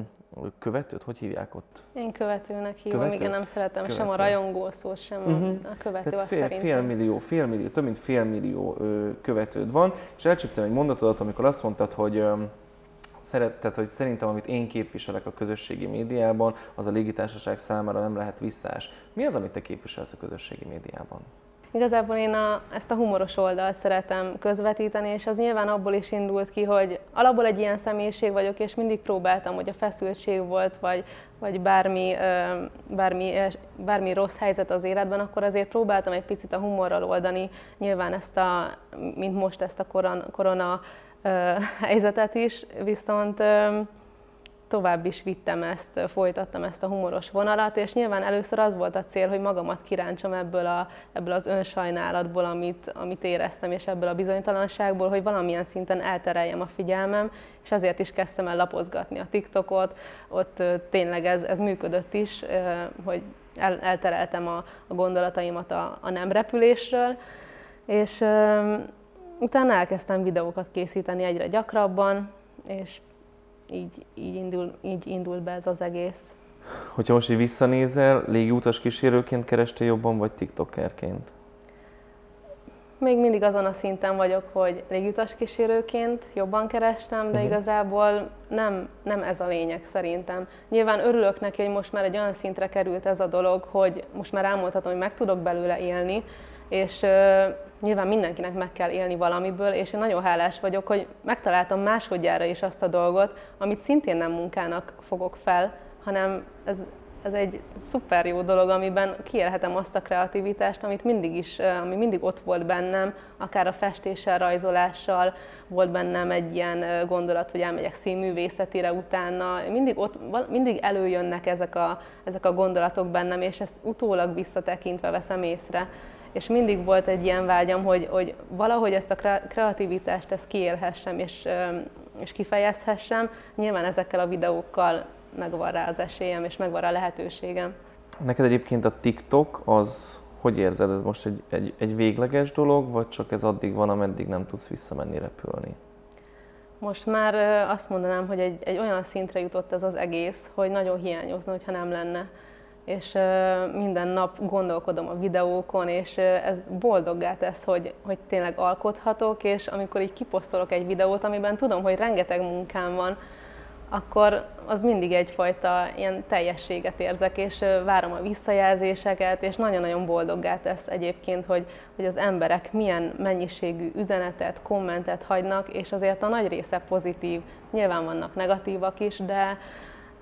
követőt, hogy hívják ott? Én követőnek hívom, Követő? igen, nem szeretem Követő. sem a rajongó szót, sem uh-huh. a követő, Tehát fél, fél millió, fél millió, több mint fél millió ö, követőd van, és elcsíptem egy mondatodat, amikor azt mondtad, hogy ö, szeretted, hogy szerintem, amit én képviselek a közösségi médiában, az a légitársaság számára nem lehet visszás. Mi az, amit te képviselsz a közösségi médiában? Igazából én a, ezt a humoros oldalt szeretem közvetíteni, és az nyilván abból is indult ki, hogy alapból egy ilyen személyiség vagyok, és mindig próbáltam, hogy a feszültség volt, vagy, vagy bármi, bármi, bármi rossz helyzet az életben, akkor azért próbáltam egy picit a humorral oldani, nyilván ezt a, mint most ezt a korona, korona helyzetet is, viszont tovább is vittem ezt, folytattam ezt a humoros vonalat, és nyilván először az volt a cél, hogy magamat kiráncsam ebből, a, ebből az önsajnálatból, amit, amit éreztem, és ebből a bizonytalanságból, hogy valamilyen szinten eltereljem a figyelmem, és ezért is kezdtem el lapozgatni a TikTokot, ott tényleg ez, ez működött is, hogy el, eltereltem a, a gondolataimat a, a nem repülésről, és utána elkezdtem videókat készíteni egyre gyakrabban, és így, így, indul, így indul be ez az egész. Hogyha most így visszanézel, légiutas kísérőként kerestél jobban, vagy tiktokerként? még mindig azon a szinten vagyok, hogy légutas kísérőként jobban kerestem, de uh-huh. igazából nem, nem ez a lényeg szerintem. Nyilván örülök neki, hogy most már egy olyan szintre került ez a dolog, hogy most már elmondhatom, hogy meg tudok belőle élni, és nyilván mindenkinek meg kell élni valamiből, és én nagyon hálás vagyok, hogy megtaláltam másodjára is azt a dolgot, amit szintén nem munkának fogok fel, hanem ez ez egy szuper jó dolog, amiben kiélhetem azt a kreativitást, amit mindig is, ami mindig ott volt bennem, akár a festéssel, rajzolással, volt bennem egy ilyen gondolat, hogy elmegyek színművészetire utána, mindig, ott, mindig előjönnek ezek a, ezek a gondolatok bennem, és ezt utólag visszatekintve veszem észre. És mindig volt egy ilyen vágyam, hogy, hogy valahogy ezt a kreativitást ezt kiélhessem és, és kifejezhessem. Nyilván ezekkel a videókkal megvan rá az esélyem, és megvan rá a lehetőségem. Neked egyébként a TikTok az, hogy érzed, ez most egy, egy, egy végleges dolog, vagy csak ez addig van, ameddig nem tudsz visszamenni repülni? Most már azt mondanám, hogy egy, egy olyan szintre jutott ez az egész, hogy nagyon hiányozna, hogyha nem lenne. És minden nap gondolkodom a videókon, és ez boldoggá tesz, hogy, hogy tényleg alkothatok, és amikor így kiposztolok egy videót, amiben tudom, hogy rengeteg munkám van, akkor az mindig egyfajta ilyen teljességet érzek, és várom a visszajelzéseket, és nagyon-nagyon boldoggá tesz egyébként, hogy, hogy az emberek milyen mennyiségű üzenetet, kommentet hagynak, és azért a nagy része pozitív. Nyilván vannak negatívak is, de,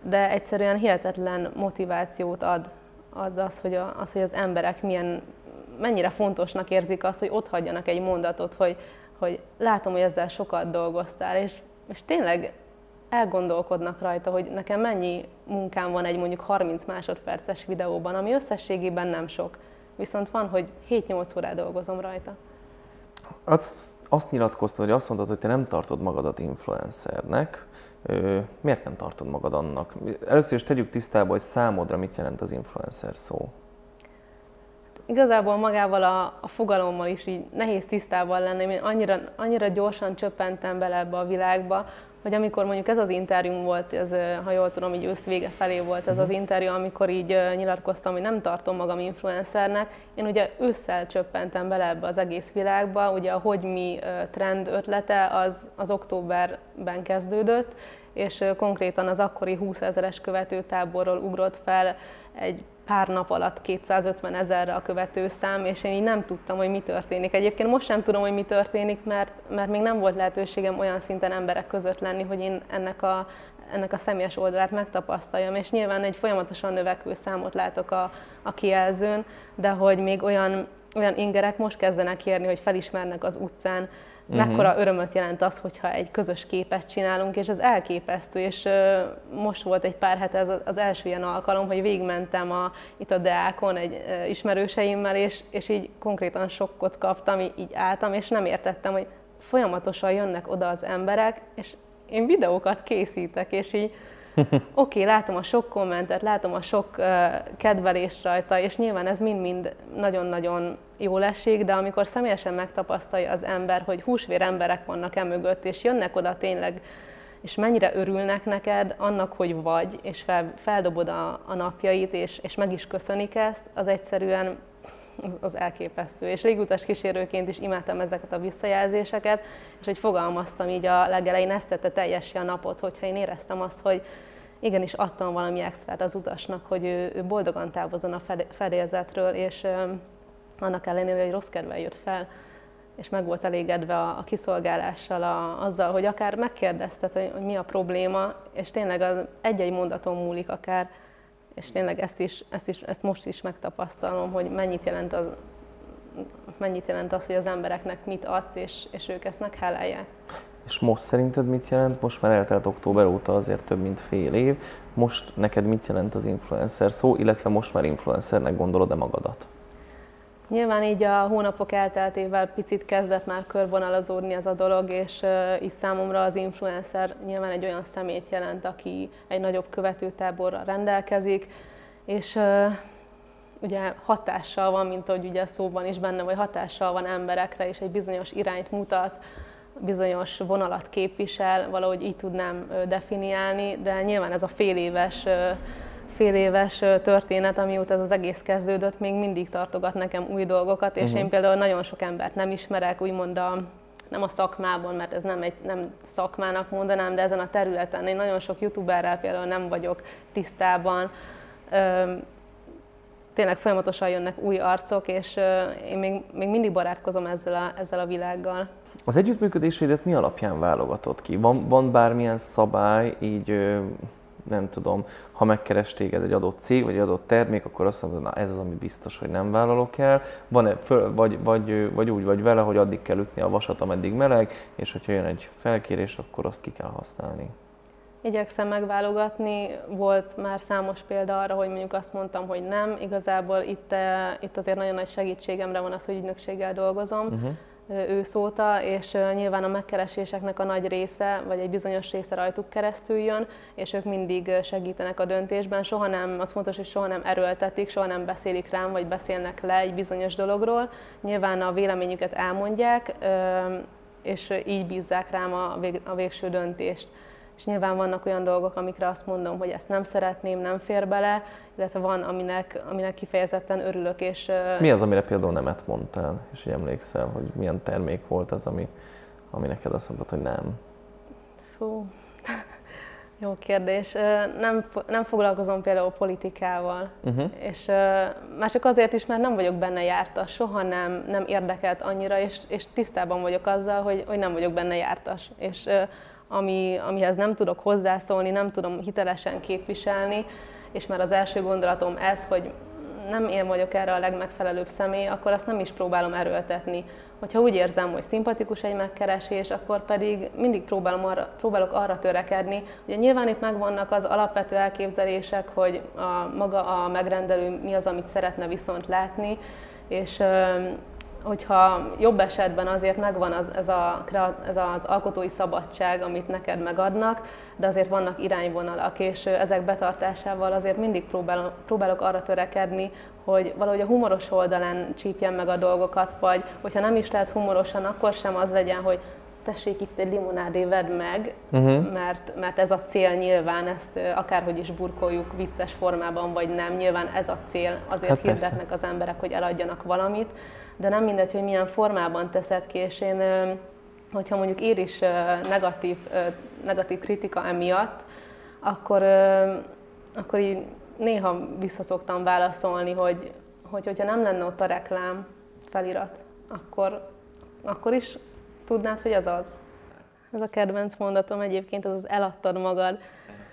de egyszerűen hihetetlen motivációt ad, ad az, hogy, a, az, hogy az emberek milyen, mennyire fontosnak érzik azt, hogy ott hagyjanak egy mondatot, hogy, hogy látom, hogy ezzel sokat dolgoztál, és, és tényleg elgondolkodnak rajta, hogy nekem mennyi munkám van egy mondjuk 30 másodperces videóban, ami összességében nem sok. Viszont van, hogy 7-8 órát dolgozom rajta. Azt, azt nyilatkoztad, hogy azt mondtad, hogy te nem tartod magadat influencernek. Miért nem tartod magad annak? Először is tegyük tisztába, hogy számodra mit jelent az influencer szó. Igazából magával a, a fogalommal is így nehéz tisztában lenni, én annyira, annyira gyorsan csöppentem bele ebbe a világba, hogy amikor mondjuk ez az interjú volt, ez, ha jól tudom, így ősz vége felé volt ez az mhm. interjú, amikor így nyilatkoztam, hogy nem tartom magam influencernek, én ugye ősszel csöppentem bele ebbe az egész világba, ugye a hogy mi trend ötlete az, az októberben kezdődött, és konkrétan az akkori 20 ezeres követőtáborról ugrott fel egy pár nap alatt 250 ezerre a követőszám, és én így nem tudtam, hogy mi történik. Egyébként most sem tudom, hogy mi történik, mert, mert még nem volt lehetőségem olyan szinten emberek között lenni, hogy én ennek a, ennek a személyes oldalát megtapasztaljam, és nyilván egy folyamatosan növekvő számot látok a, a kijelzőn, de hogy még olyan, olyan ingerek most kezdenek érni, hogy felismernek az utcán, Uh-huh. Mekkora örömöt jelent az, hogyha egy közös képet csinálunk, és ez elképesztő, és most volt egy pár hete az első ilyen alkalom, hogy végigmentem a, itt a Deákon egy ismerőseimmel, és, és így konkrétan sokkot kaptam, így álltam, és nem értettem, hogy folyamatosan jönnek oda az emberek, és én videókat készítek, és így oké, okay, látom a sok kommentet, látom a sok uh, kedvelést rajta, és nyilván ez mind-mind nagyon-nagyon jó esik, de amikor személyesen megtapasztalja az ember, hogy húsvér emberek vannak e és jönnek oda tényleg, és mennyire örülnek neked annak, hogy vagy, és fel, feldobod a, a napjait, és, és meg is köszönik ezt, az egyszerűen az elképesztő. És légutas kísérőként is imádtam ezeket a visszajelzéseket, és hogy fogalmaztam így a legelején, ezt tette teljessé a napot, hogyha én éreztem azt, hogy igenis adtam valami extrát az utasnak, hogy ő, ő boldogan távozon a fedélzetről, és annak ellenére, hogy rossz kedvel jött fel, és meg volt elégedve a, a kiszolgálással, a, azzal, hogy akár megkérdezted, hogy, hogy mi a probléma, és tényleg az egy-egy mondaton múlik akár, és tényleg ezt, is, ezt, is, ezt most is megtapasztalom, hogy mennyit jelent az, mennyit jelent az, hogy az embereknek mit adsz, és, és ők ezt meghálálják. És most szerinted mit jelent? Most már eltelt október óta azért több mint fél év. Most neked mit jelent az influencer szó, illetve most már influencernek gondolod-e magadat? Nyilván így a hónapok elteltével picit kezdett már körvonalazódni ez a dolog, és így számomra az influencer nyilván egy olyan szemét jelent, aki egy nagyobb követőtáborral rendelkezik, és ugye hatással van, mint ahogy ugye szóban is benne, vagy hatással van emberekre, és egy bizonyos irányt mutat, bizonyos vonalat képvisel, valahogy így tudnám definiálni, de nyilván ez a fél éves fél éves történet, amióta ez az egész kezdődött, még mindig tartogat nekem új dolgokat, és uh-huh. én például nagyon sok embert nem ismerek, úgymond a, nem a szakmában, mert ez nem egy nem szakmának mondanám, de ezen a területen én nagyon sok youtuberrel például nem vagyok tisztában. Tényleg folyamatosan jönnek új arcok, és én még, még mindig barátkozom ezzel a, ezzel a világgal. Az együttműködésédet mi alapján válogatod ki? Van, van bármilyen szabály, így nem tudom, ha megkeres téged egy adott cég, vagy egy adott termék, akkor azt mondod, na ez az, ami biztos, hogy nem vállalok el, van-e föl, vagy, vagy, vagy úgy vagy vele, hogy addig kell ütni a vasat, ameddig meleg, és hogyha jön egy felkérés, akkor azt ki kell használni. Igyekszem megválogatni, volt már számos példa arra, hogy mondjuk azt mondtam, hogy nem, igazából itt, eh, itt azért nagyon nagy segítségemre van az, hogy ügynökséggel dolgozom, uh-huh őszóta, és nyilván a megkereséseknek a nagy része, vagy egy bizonyos része rajtuk keresztül jön, és ők mindig segítenek a döntésben. Soha nem, az fontos, hogy soha nem erőltetik, soha nem beszélik rám, vagy beszélnek le egy bizonyos dologról. Nyilván a véleményüket elmondják, és így bízzák rám a végső döntést és nyilván vannak olyan dolgok, amikre azt mondom, hogy ezt nem szeretném, nem fér bele, illetve van, aminek, aminek kifejezetten örülök. És, Mi az, amire például nemet mondtál, és hogy emlékszel, hogy milyen termék volt az, ami, ami neked azt mondtad, hogy nem? Fú, jó kérdés. Nem, nem foglalkozom például politikával, uh-huh. és már csak azért is, mert nem vagyok benne jártas, soha nem, nem érdekelt annyira, és, és tisztában vagyok azzal, hogy, hogy nem vagyok benne jártas. És ami, amihez nem tudok hozzászólni, nem tudom hitelesen képviselni, és már az első gondolatom ez, hogy nem én vagyok erre a legmegfelelőbb személy, akkor azt nem is próbálom erőltetni. Hogyha úgy érzem, hogy szimpatikus egy megkeresés, akkor pedig mindig próbálom arra, próbálok arra törekedni. Ugye nyilván itt megvannak az alapvető elképzelések, hogy a, maga a megrendelő mi az, amit szeretne viszont látni, és hogyha jobb esetben azért megvan az, ez, a, ez az alkotói szabadság, amit neked megadnak, de azért vannak irányvonalak, és ezek betartásával azért mindig próbálok, próbálok arra törekedni, hogy valahogy a humoros oldalán csípjen meg a dolgokat, vagy hogyha nem is lehet humorosan, akkor sem az legyen, hogy tessék itt egy limonádé, vedd meg, uh-huh. mert, mert ez a cél nyilván, ezt akárhogy is burkoljuk vicces formában, vagy nem, nyilván ez a cél, azért hát hirdetnek persze. az emberek, hogy eladjanak valamit, de nem mindegy, hogy milyen formában teszed ki, és én, hogyha mondjuk ér is negatív, negatív kritika emiatt, akkor, akkor így néha visszaszoktam válaszolni, hogy, hogy hogyha nem lenne ott a reklám felirat, akkor, akkor is tudnád, hogy az az. Ez a kedvenc mondatom egyébként, az az eladtad magad.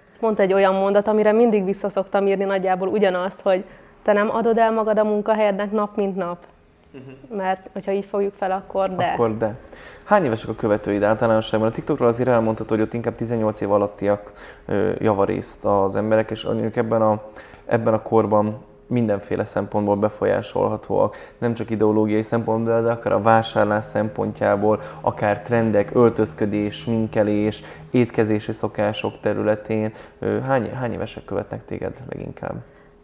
Ez pont egy olyan mondat, amire mindig visszaszoktam írni nagyjából ugyanazt, hogy te nem adod el magad a munkahelyednek nap mint nap. Uh-huh. Mert hogyha így fogjuk fel, akkor de. Akkor de. Hány évesek a követőid általánosságban? A TikTokról azért elmondhatod, hogy ott inkább 18 év alattiak javarészt az emberek, és mondjuk ebben a, ebben a korban mindenféle szempontból befolyásolhatóak, nem csak ideológiai szempontból, de akár a vásárlás szempontjából, akár trendek, öltözködés, minkelés, étkezési szokások területén. Hány, hány évesek követnek téged leginkább?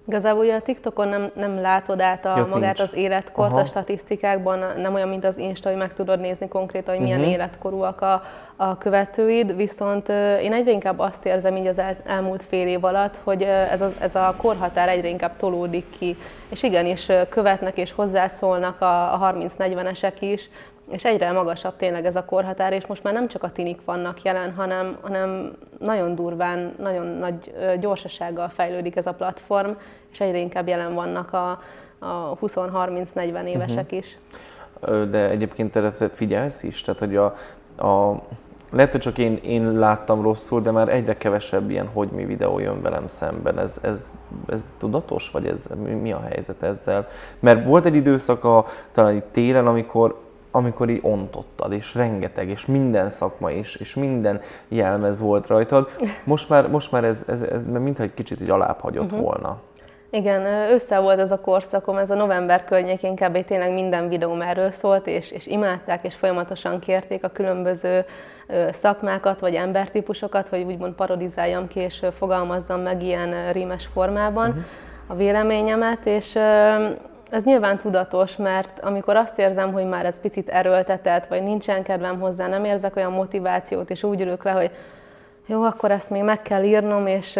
Igazából ugye a TikTokon nem, nem látod át a, magát nincs. az életkort Aha. a statisztikákban, nem olyan, mint az Insta, hogy meg tudod nézni konkrétan, hogy milyen uh-huh. életkorúak a, a követőid, viszont én egyre inkább azt érzem így az el, elmúlt fél év alatt, hogy ez a, ez a korhatár egyre inkább tolódik ki, és igenis követnek és hozzászólnak a, a 30-40-esek is, és egyre magasabb tényleg ez a korhatár, és most már nem csak a tinik vannak jelen, hanem, hanem nagyon durván, nagyon nagy gyorsasággal fejlődik ez a platform, és egyre inkább jelen vannak a, a 20-30-40 évesek uh-huh. is. De egyébként te figyelsz is? Tehát, hogy a, a lehet, hogy csak én, én láttam rosszul, de már egyre kevesebb ilyen hogy mi videó jön velem szemben. Ez, ez, ez tudatos, vagy ez, mi a helyzet ezzel? Mert volt egy időszak a, talán itt télen, amikor amikor így ontottad, és rengeteg, és minden szakma, és, és minden jelmez volt rajtad. Most már, most már ez, ez, ez mintha egy kicsit így alább hagyott uh-huh. volna. Igen, össze volt ez a korszakom, ez a november környékén kb. tényleg minden videóm erről szólt, és, és imádták, és folyamatosan kérték a különböző szakmákat, vagy embertípusokat, hogy úgymond parodizáljam ki, és fogalmazzam meg ilyen rímes formában uh-huh. a véleményemet, és ez nyilván tudatos, mert amikor azt érzem, hogy már ez picit erőltetett, vagy nincsen kedvem hozzá, nem érzek olyan motivációt, és úgy ülök le, hogy jó, akkor ezt még meg kell írnom, és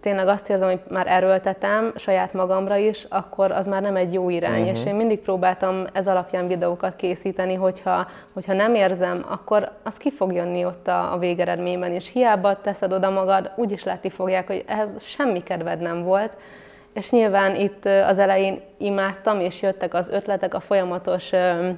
tényleg azt érzem, hogy már erőltetem saját magamra is, akkor az már nem egy jó irány. Uh-huh. És én mindig próbáltam ez alapján videókat készíteni, hogyha, hogyha nem érzem, akkor az ki fog jönni ott a, a végeredményben, és hiába teszed oda magad, úgyis látni fogják, hogy ehhez semmi kedved nem volt, és nyilván itt az elején imádtam, és jöttek az ötletek, a folyamatos...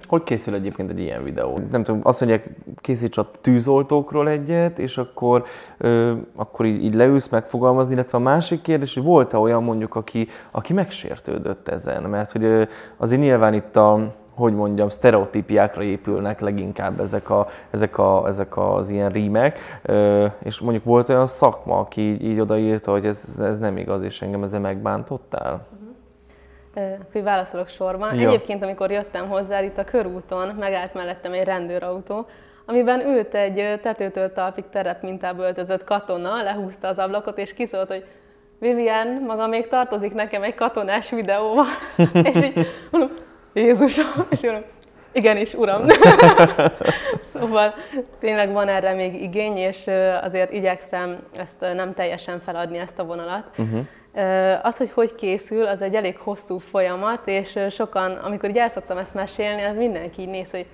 Hogy készül egyébként egy ilyen videó? Nem tudom, azt mondják, készíts a tűzoltókról egyet, és akkor, ö, akkor így, így leülsz megfogalmazni, illetve a másik kérdés, hogy volt-e olyan mondjuk, aki, aki megsértődött ezen? Mert hogy ö, azért nyilván itt a, hogy mondjam, sztereotípiákra épülnek leginkább ezek, a, ezek, a, ezek az ilyen rímek, és mondjuk volt olyan szakma, aki így, így odaírta, hogy ez, ez nem igaz, és engem ezzel megbántottál? Akkor válaszolok sorban. Jó. Egyébként, amikor jöttem hozzá itt a körúton, megállt mellettem egy rendőrautó, amiben ült egy tetőtől talpig teret mintába öltözött katona, lehúzta az ablakot, és kiszólt, hogy Vivian, maga még tartozik nekem egy katonás videóval. és így mondom, Jézusom, és mondom, igenis, uram. szóval tényleg van erre még igény, és azért igyekszem ezt nem teljesen feladni, ezt a vonalat. Uh-huh. Az, hogy hogy készül, az egy elég hosszú folyamat, és sokan, amikor így el szoktam ezt mesélni, az mindenki így néz, hogy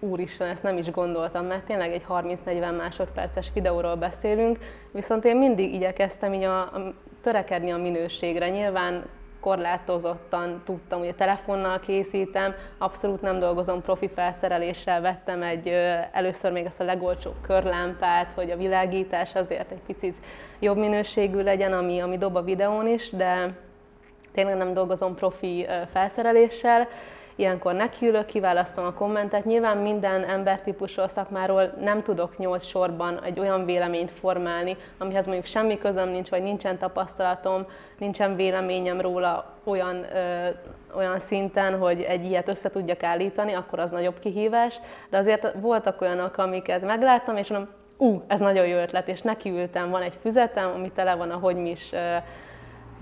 úristen, ezt nem is gondoltam, mert tényleg egy 30-40 másodperces videóról beszélünk, viszont én mindig igyekeztem így a, a, törekedni a minőségre. Nyilván korlátozottan tudtam, a telefonnal készítem, abszolút nem dolgozom profi felszereléssel, vettem egy először még ezt a legolcsóbb körlámpát, hogy a világítás azért egy picit jobb minőségű legyen, ami, ami dob a videón is, de tényleg nem dolgozom profi felszereléssel, Ilyenkor nekiülök, kiválasztom a kommentet. Nyilván minden embertípusról, szakmáról nem tudok nyolc sorban egy olyan véleményt formálni, amihez mondjuk semmi közöm nincs, vagy nincsen tapasztalatom, nincsen véleményem róla olyan, ö, olyan szinten, hogy egy ilyet össze tudjak állítani, akkor az nagyobb kihívás. De azért voltak olyanok, amiket megláttam, és mondom, ú, ez nagyon jó ötlet, és nekiültem, van egy füzetem, ami tele van a hogy mi is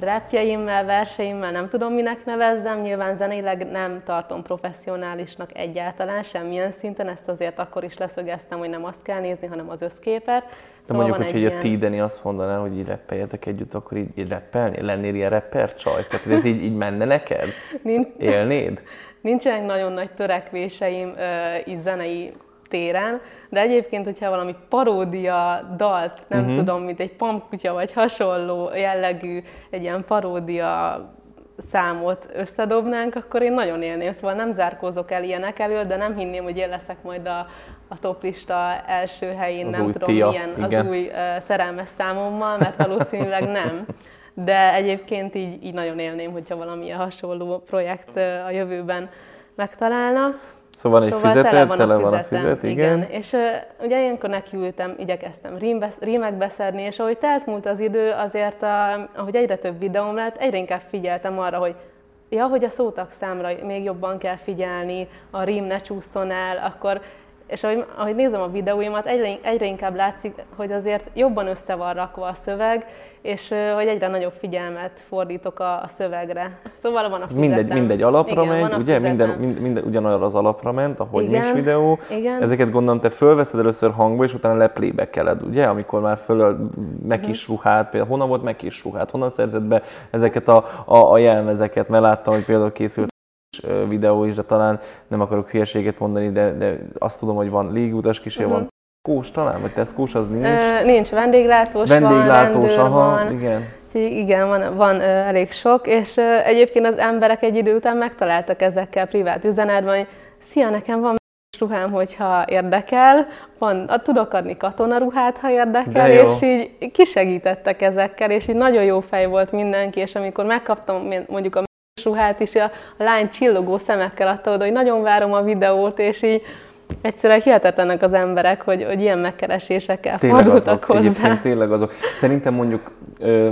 repjeimmel, verseimmel, nem tudom minek nevezzem, nyilván zeneileg nem tartom professzionálisnak egyáltalán, semmilyen szinten, ezt azért akkor is leszögeztem, hogy nem azt kell nézni, hanem az összképet. De szóval mondjuk, hogy ilyen... a Tideni azt mondaná, hogy így reppeljetek együtt, akkor így, így reppelni? Lennél ilyen rapper csaj? Tehát ez így, így menne neked? Nincs... Élnéd? Nincsenek nagyon nagy törekvéseim így zenei téren, de egyébként, hogyha valami paródia dalt, nem uh-huh. tudom, mint egy pampkutya vagy hasonló jellegű, egy ilyen paródia számot összedobnánk, akkor én nagyon élném. Szóval nem zárkózok el ilyenek elől, de nem hinném, hogy én leszek majd a, a toplista első helyén, az nem tudom tia. milyen Igen. az új uh, szerelmes számommal, mert valószínűleg nem. De egyébként így, így nagyon élném, hogyha valami hasonló projekt uh, a jövőben megtalálna. Szóval van egy szóval füzeted, tele van, tele a, van a füzet, igen. igen. És uh, ugye ilyenkor nekiültem, igyekeztem rímbesz, rímek beszedni, és ahogy telt múlt az idő, azért, a, ahogy egyre több videóm lett, egyre inkább figyeltem arra, hogy ja, hogy a szótak számra még jobban kell figyelni, a rím ne csúszson el, akkor és ahogy, ahogy nézem a videóimat, egyre, egyre inkább látszik, hogy azért jobban össze van rakva a szöveg, és hogy egyre nagyobb figyelmet fordítok a, a szövegre. Szóval van a fizetem. Mindegy, mindegy alapra Igen, megy, ugye? Minden, mind, minden ugyanarra az alapra ment, a hogy is videó. Igen. Ezeket gondolom te fölveszed először hangba, és utána leplébekeled, ugye? Amikor már föl meg is mhm. ruhát, például honnan volt meg is ruhát, honnan szerzett be ezeket a, a, a jelmezeket, mert láttam, hogy például készült videó is, de talán nem akarok hülyeséget mondani, de, de azt tudom, hogy van légutas kísér, uh-huh. van kós talán, vagy teszkós, az nincs? Ö, nincs, vendéglátós, vendéglátós van, aha, van. igen. Igen, van, van ö, elég sok, és ö, egyébként az emberek egy idő után megtaláltak ezekkel privát üzenetben, hogy szia, nekem van ruhám, hogyha érdekel, van, a, tudok adni katonaruhát, ha érdekel, és így kisegítettek ezekkel, és így nagyon jó fej volt mindenki, és amikor megkaptam mondjuk a ruhát is, a, lány csillogó szemekkel adta oda, hogy nagyon várom a videót, és így egyszerűen hihetetlenek az emberek, hogy, hogy ilyen megkeresésekkel tényleg fordultak azok, hozzá. Egyébként tényleg azok. Szerintem mondjuk ö,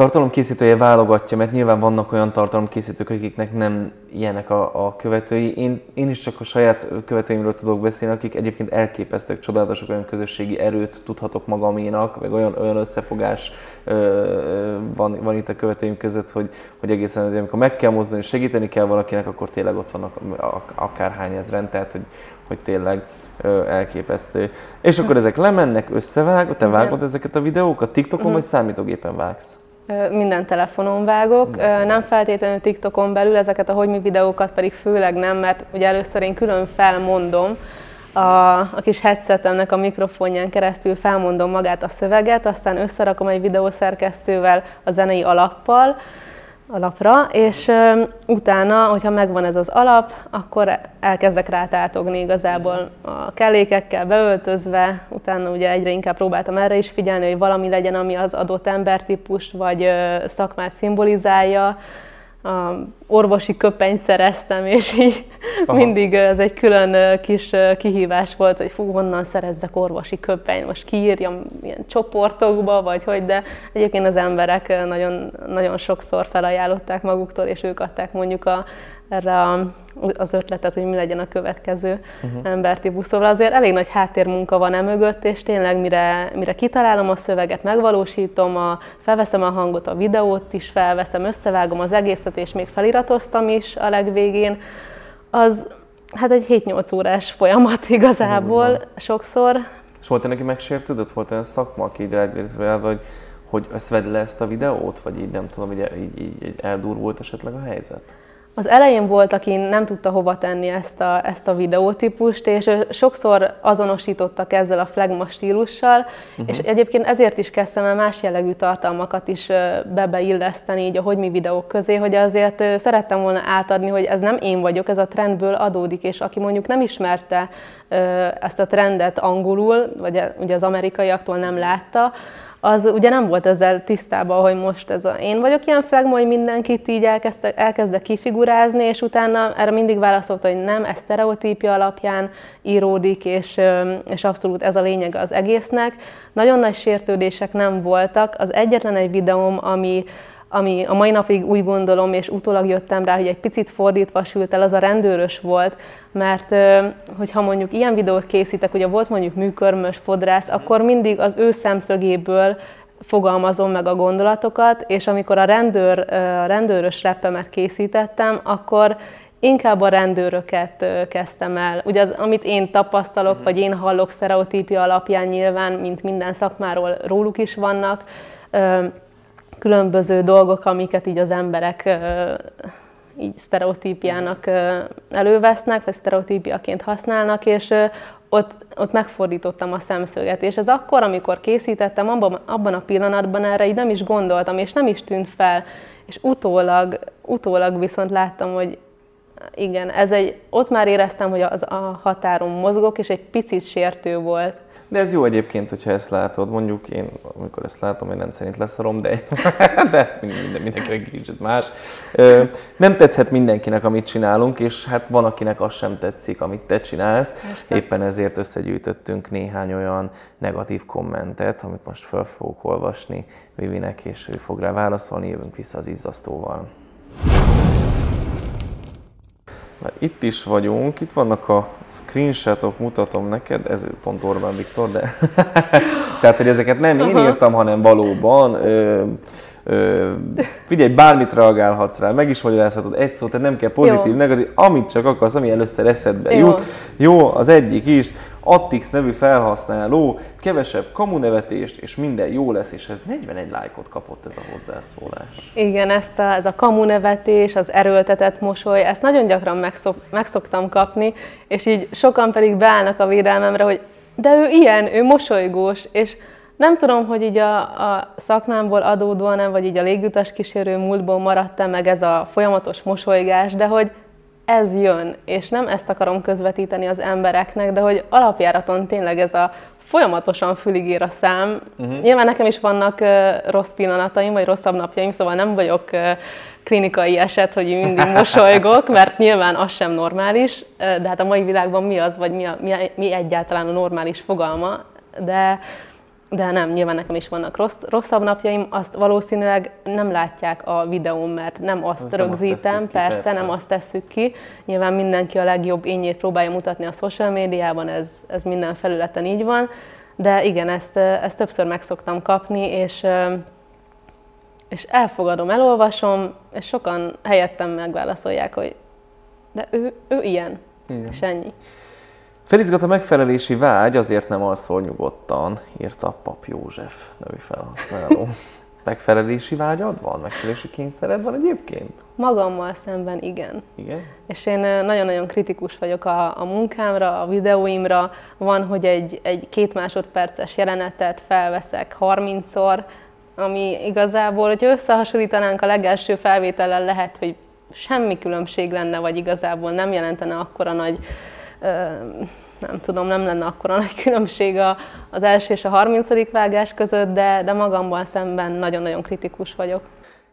tartalomkészítője válogatja, mert nyilván vannak olyan tartalomkészítők, akiknek nem ilyenek a, a követői. Én, én is csak a saját követőimről tudok beszélni, akik egyébként elképesztőek, csodálatos, olyan közösségi erőt tudhatok magaménak, vagy olyan, olyan összefogás ö, van, van itt a követőim között, hogy, hogy egészen, hogy amikor meg kell mozdulni, segíteni kell valakinek, akkor tényleg ott vannak akárhány ezren, tehát hogy, hogy tényleg ö, elképesztő. És akkor ezek lemennek, összevág, te vágod ezeket a videókat TikTokon, uh-huh. vagy számítógépen vágsz? Minden telefonon vágok, nem feltétlenül TikTokon belül, ezeket a hogy mi videókat pedig főleg nem, mert ugye először én külön felmondom, a, a kis headsetemnek a mikrofonján keresztül felmondom magát a szöveget, aztán összerakom egy videószerkesztővel a zenei alappal, alapra, és utána, hogyha megvan ez az alap, akkor elkezdek rá tátogni igazából a kellékekkel beöltözve, utána ugye egyre inkább próbáltam erre is figyelni, hogy valami legyen, ami az adott embertípust vagy szakmát szimbolizálja, orvosi köpenyt szereztem, és így Aha. mindig ez egy külön kis kihívás volt, hogy fú, honnan szerezzek orvosi köpenyt, most kiírjam ilyen csoportokba, vagy hogy, de egyébként az emberek nagyon, nagyon sokszor felajánlották maguktól, és ők adták mondjuk a, erre a, az ötletet, hogy mi legyen a következő uh-huh. embertípus. Szóval azért elég nagy háttérmunka van e mögött, és tényleg mire, mire kitalálom a szöveget, megvalósítom, a, felveszem a hangot, a videót is felveszem, összevágom az egészet, és még feliratoztam is a legvégén, az hát egy 7-8 órás folyamat igazából uh-huh. sokszor. És volt neki megsértődött? Volt olyan szakma, aki így rád vagy hogy ezt vedd le ezt a videót, vagy így nem tudom, így, így, így eldurvult esetleg a helyzet? Az elején volt, aki nem tudta hova tenni ezt a, ezt a videótípust, és sokszor azonosítottak ezzel a flagma stílussal, uh-huh. és egyébként ezért is kezdtem el más jellegű tartalmakat is bebeilleszteni így a hogy mi videók közé, hogy azért szerettem volna átadni, hogy ez nem én vagyok, ez a trendből adódik, és aki mondjuk nem ismerte ezt a trendet angolul, vagy ugye az amerikaiaktól nem látta, az ugye nem volt ezzel tisztában, hogy most ez a én vagyok ilyen flagma, hogy mindenkit így elkezdte, elkezdek kifigurázni, és utána erre mindig válaszolta, hogy nem, ez sztereotípia alapján íródik, és, és abszolút ez a lényeg az egésznek. Nagyon nagy sértődések nem voltak. Az egyetlen egy videóm, ami ami a mai napig úgy gondolom, és utólag jöttem rá, hogy egy picit fordítva sült el, az a rendőrös volt, mert hogyha mondjuk ilyen videót készítek, ugye volt mondjuk műkörmös, fodrász, akkor mindig az ő szemszögéből fogalmazom meg a gondolatokat, és amikor a, rendőr, a rendőrös reppemet készítettem, akkor inkább a rendőröket kezdtem el. Ugye az, amit én tapasztalok, mhm. vagy én hallok sztereotípia alapján nyilván, mint minden szakmáról róluk is vannak, különböző dolgok, amiket így az emberek így sztereotípiának elővesznek, vagy sztereotípiaként használnak, és ott, ott megfordítottam a szemszöget. És ez akkor, amikor készítettem, abban, abban a pillanatban erre így nem is gondoltam, és nem is tűnt fel. És utólag, utólag viszont láttam, hogy igen, ez egy, ott már éreztem, hogy az a határon mozgok, és egy picit sértő volt. De ez jó egyébként, hogyha ezt látod. Mondjuk én, amikor ezt látom, én nem szerint leszarom, de, de minden, mindenkinek kicsit más. Nem tetszhet mindenkinek, amit csinálunk, és hát van, akinek az sem tetszik, amit te csinálsz. Persze. Éppen ezért összegyűjtöttünk néhány olyan negatív kommentet, amit most fel fogok olvasni Vivinek, és ő fog rá válaszolni, jövünk vissza az izzasztóval. Már itt is vagyunk, itt vannak a screenshotok, mutatom neked, ez pont Orbán Viktor, de tehát, hogy ezeket nem én írtam, hanem valóban ö, ö, figyelj, bármit reagálhatsz rá, meg is magyarázhatod egy szót, tehát nem kell pozitív, Jó. negatív, amit csak akarsz, ami először eszedbe Jó. jut. Jó, az egyik is, Attix nevű felhasználó, kevesebb kamunevetést, és minden jó lesz, és ez 41 lájkot kapott ez a hozzászólás. Igen, ezt a, ez a kamunevetés, az erőltetett mosoly, ezt nagyon gyakran megszok, megszoktam kapni, és így sokan pedig beállnak a védelmemre, hogy de ő ilyen, ő mosolygós, és nem tudom, hogy így a, a szakmámból adódóan, vagy így a légutas kísérő múltból maradt meg ez a folyamatos mosolygás, de hogy ez jön, és nem ezt akarom közvetíteni az embereknek, de hogy alapjáraton tényleg ez a folyamatosan fülig ér a szám. Uh-huh. Nyilván nekem is vannak uh, rossz pillanataim, vagy rosszabb napjaim, szóval nem vagyok uh, klinikai eset, hogy mindig mosolygok, mert nyilván az sem normális, uh, de hát a mai világban mi az, vagy mi, a, mi, mi egyáltalán a normális fogalma, de de nem, nyilván nekem is vannak rossz, rosszabb napjaim, azt valószínűleg nem látják a videón, mert nem azt azt rögzítem, nem azt persze, ki, persze, nem azt tesszük ki. Nyilván mindenki a legjobb ényét próbálja mutatni a social médiában, ez, ez minden felületen így van, de igen, ezt, ezt többször meg szoktam kapni, és, és elfogadom, elolvasom, és sokan helyettem megválaszolják, hogy de ő, ő ilyen, igen. és ennyi. Felizgat a megfelelési vágy, azért nem alszol nyugodtan, írta Pap József nevű felhasználó. Megfelelési vágyad van? Megfelelési kényszered van egyébként? Magammal szemben igen. Igen? És én nagyon-nagyon kritikus vagyok a, a munkámra, a videóimra. Van, hogy egy, egy két másodperces jelenetet felveszek 30-szor, ami igazából, hogyha összehasonlítanánk a legelső felvétellel, lehet, hogy semmi különbség lenne, vagy igazából nem jelentene akkora nagy nem tudom, nem lenne akkora nagy különbség a, az első és a harmincadik vágás között, de, de magamban szemben nagyon-nagyon kritikus vagyok.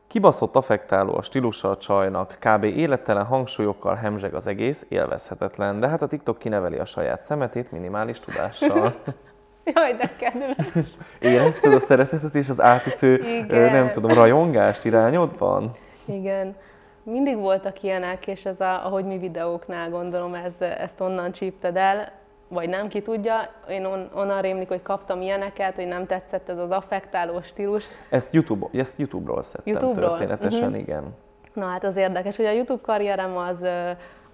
Kibaszott affektáló a stílusa a csajnak, kb. élettelen hangsúlyokkal hemzseg az egész, élvezhetetlen, de hát a TikTok kineveli a saját szemetét minimális tudással. Jaj, de kedves! Érezted a szeretetet és az átütő, Igen. nem tudom, rajongást irányodban? Igen mindig voltak ilyenek, és ez a, ahogy mi videóknál gondolom, ez, ezt onnan csípted el, vagy nem, ki tudja. Én on, onnan rémlik, hogy kaptam ilyeneket, hogy nem tetszett ez az affektáló stílus. Ezt, YouTube, ezt YouTube-ról szedtem YouTube-ról? történetesen, uh-huh. igen. Na hát az érdekes, hogy a YouTube karrierem az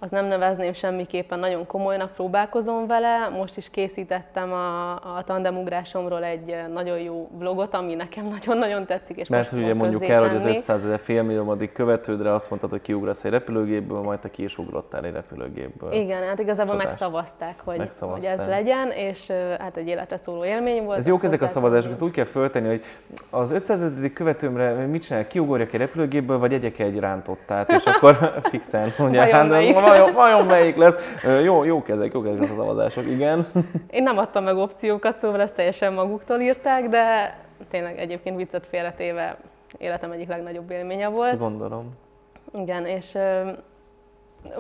az nem nevezném semmiképpen, nagyon komolynak próbálkozom vele. Most is készítettem a, a tandemugrásomról egy nagyon jó vlogot, ami nekem nagyon-nagyon tetszik. És Mert ugye mondjuk el, hogy az 500 ezer félmilliómodik követődre azt mondtad, hogy kiugrasz egy repülőgépből, majd te ki is ugrottál egy repülőgépből. Igen, hát igazából Csodás. megszavazták, hogy, hogy ez legyen, és hát egy életre szóló élmény volt. Ez jók ezek a szavazások, ezt úgy kell föltenni, hogy az 500 ezerik követőmre mit csinál, kiugorjak egy repülőgépből, vagy egyek egy rántottát, és akkor fixen mondja, hát, vajon, vajon melyik lesz? Jó, jó ezek, jó ezek a szavazások, igen. Én nem adtam meg opciókat, szóval ezt teljesen maguktól írták, de tényleg egyébként viccet félretéve életem egyik legnagyobb élménye volt. Gondolom. Igen, és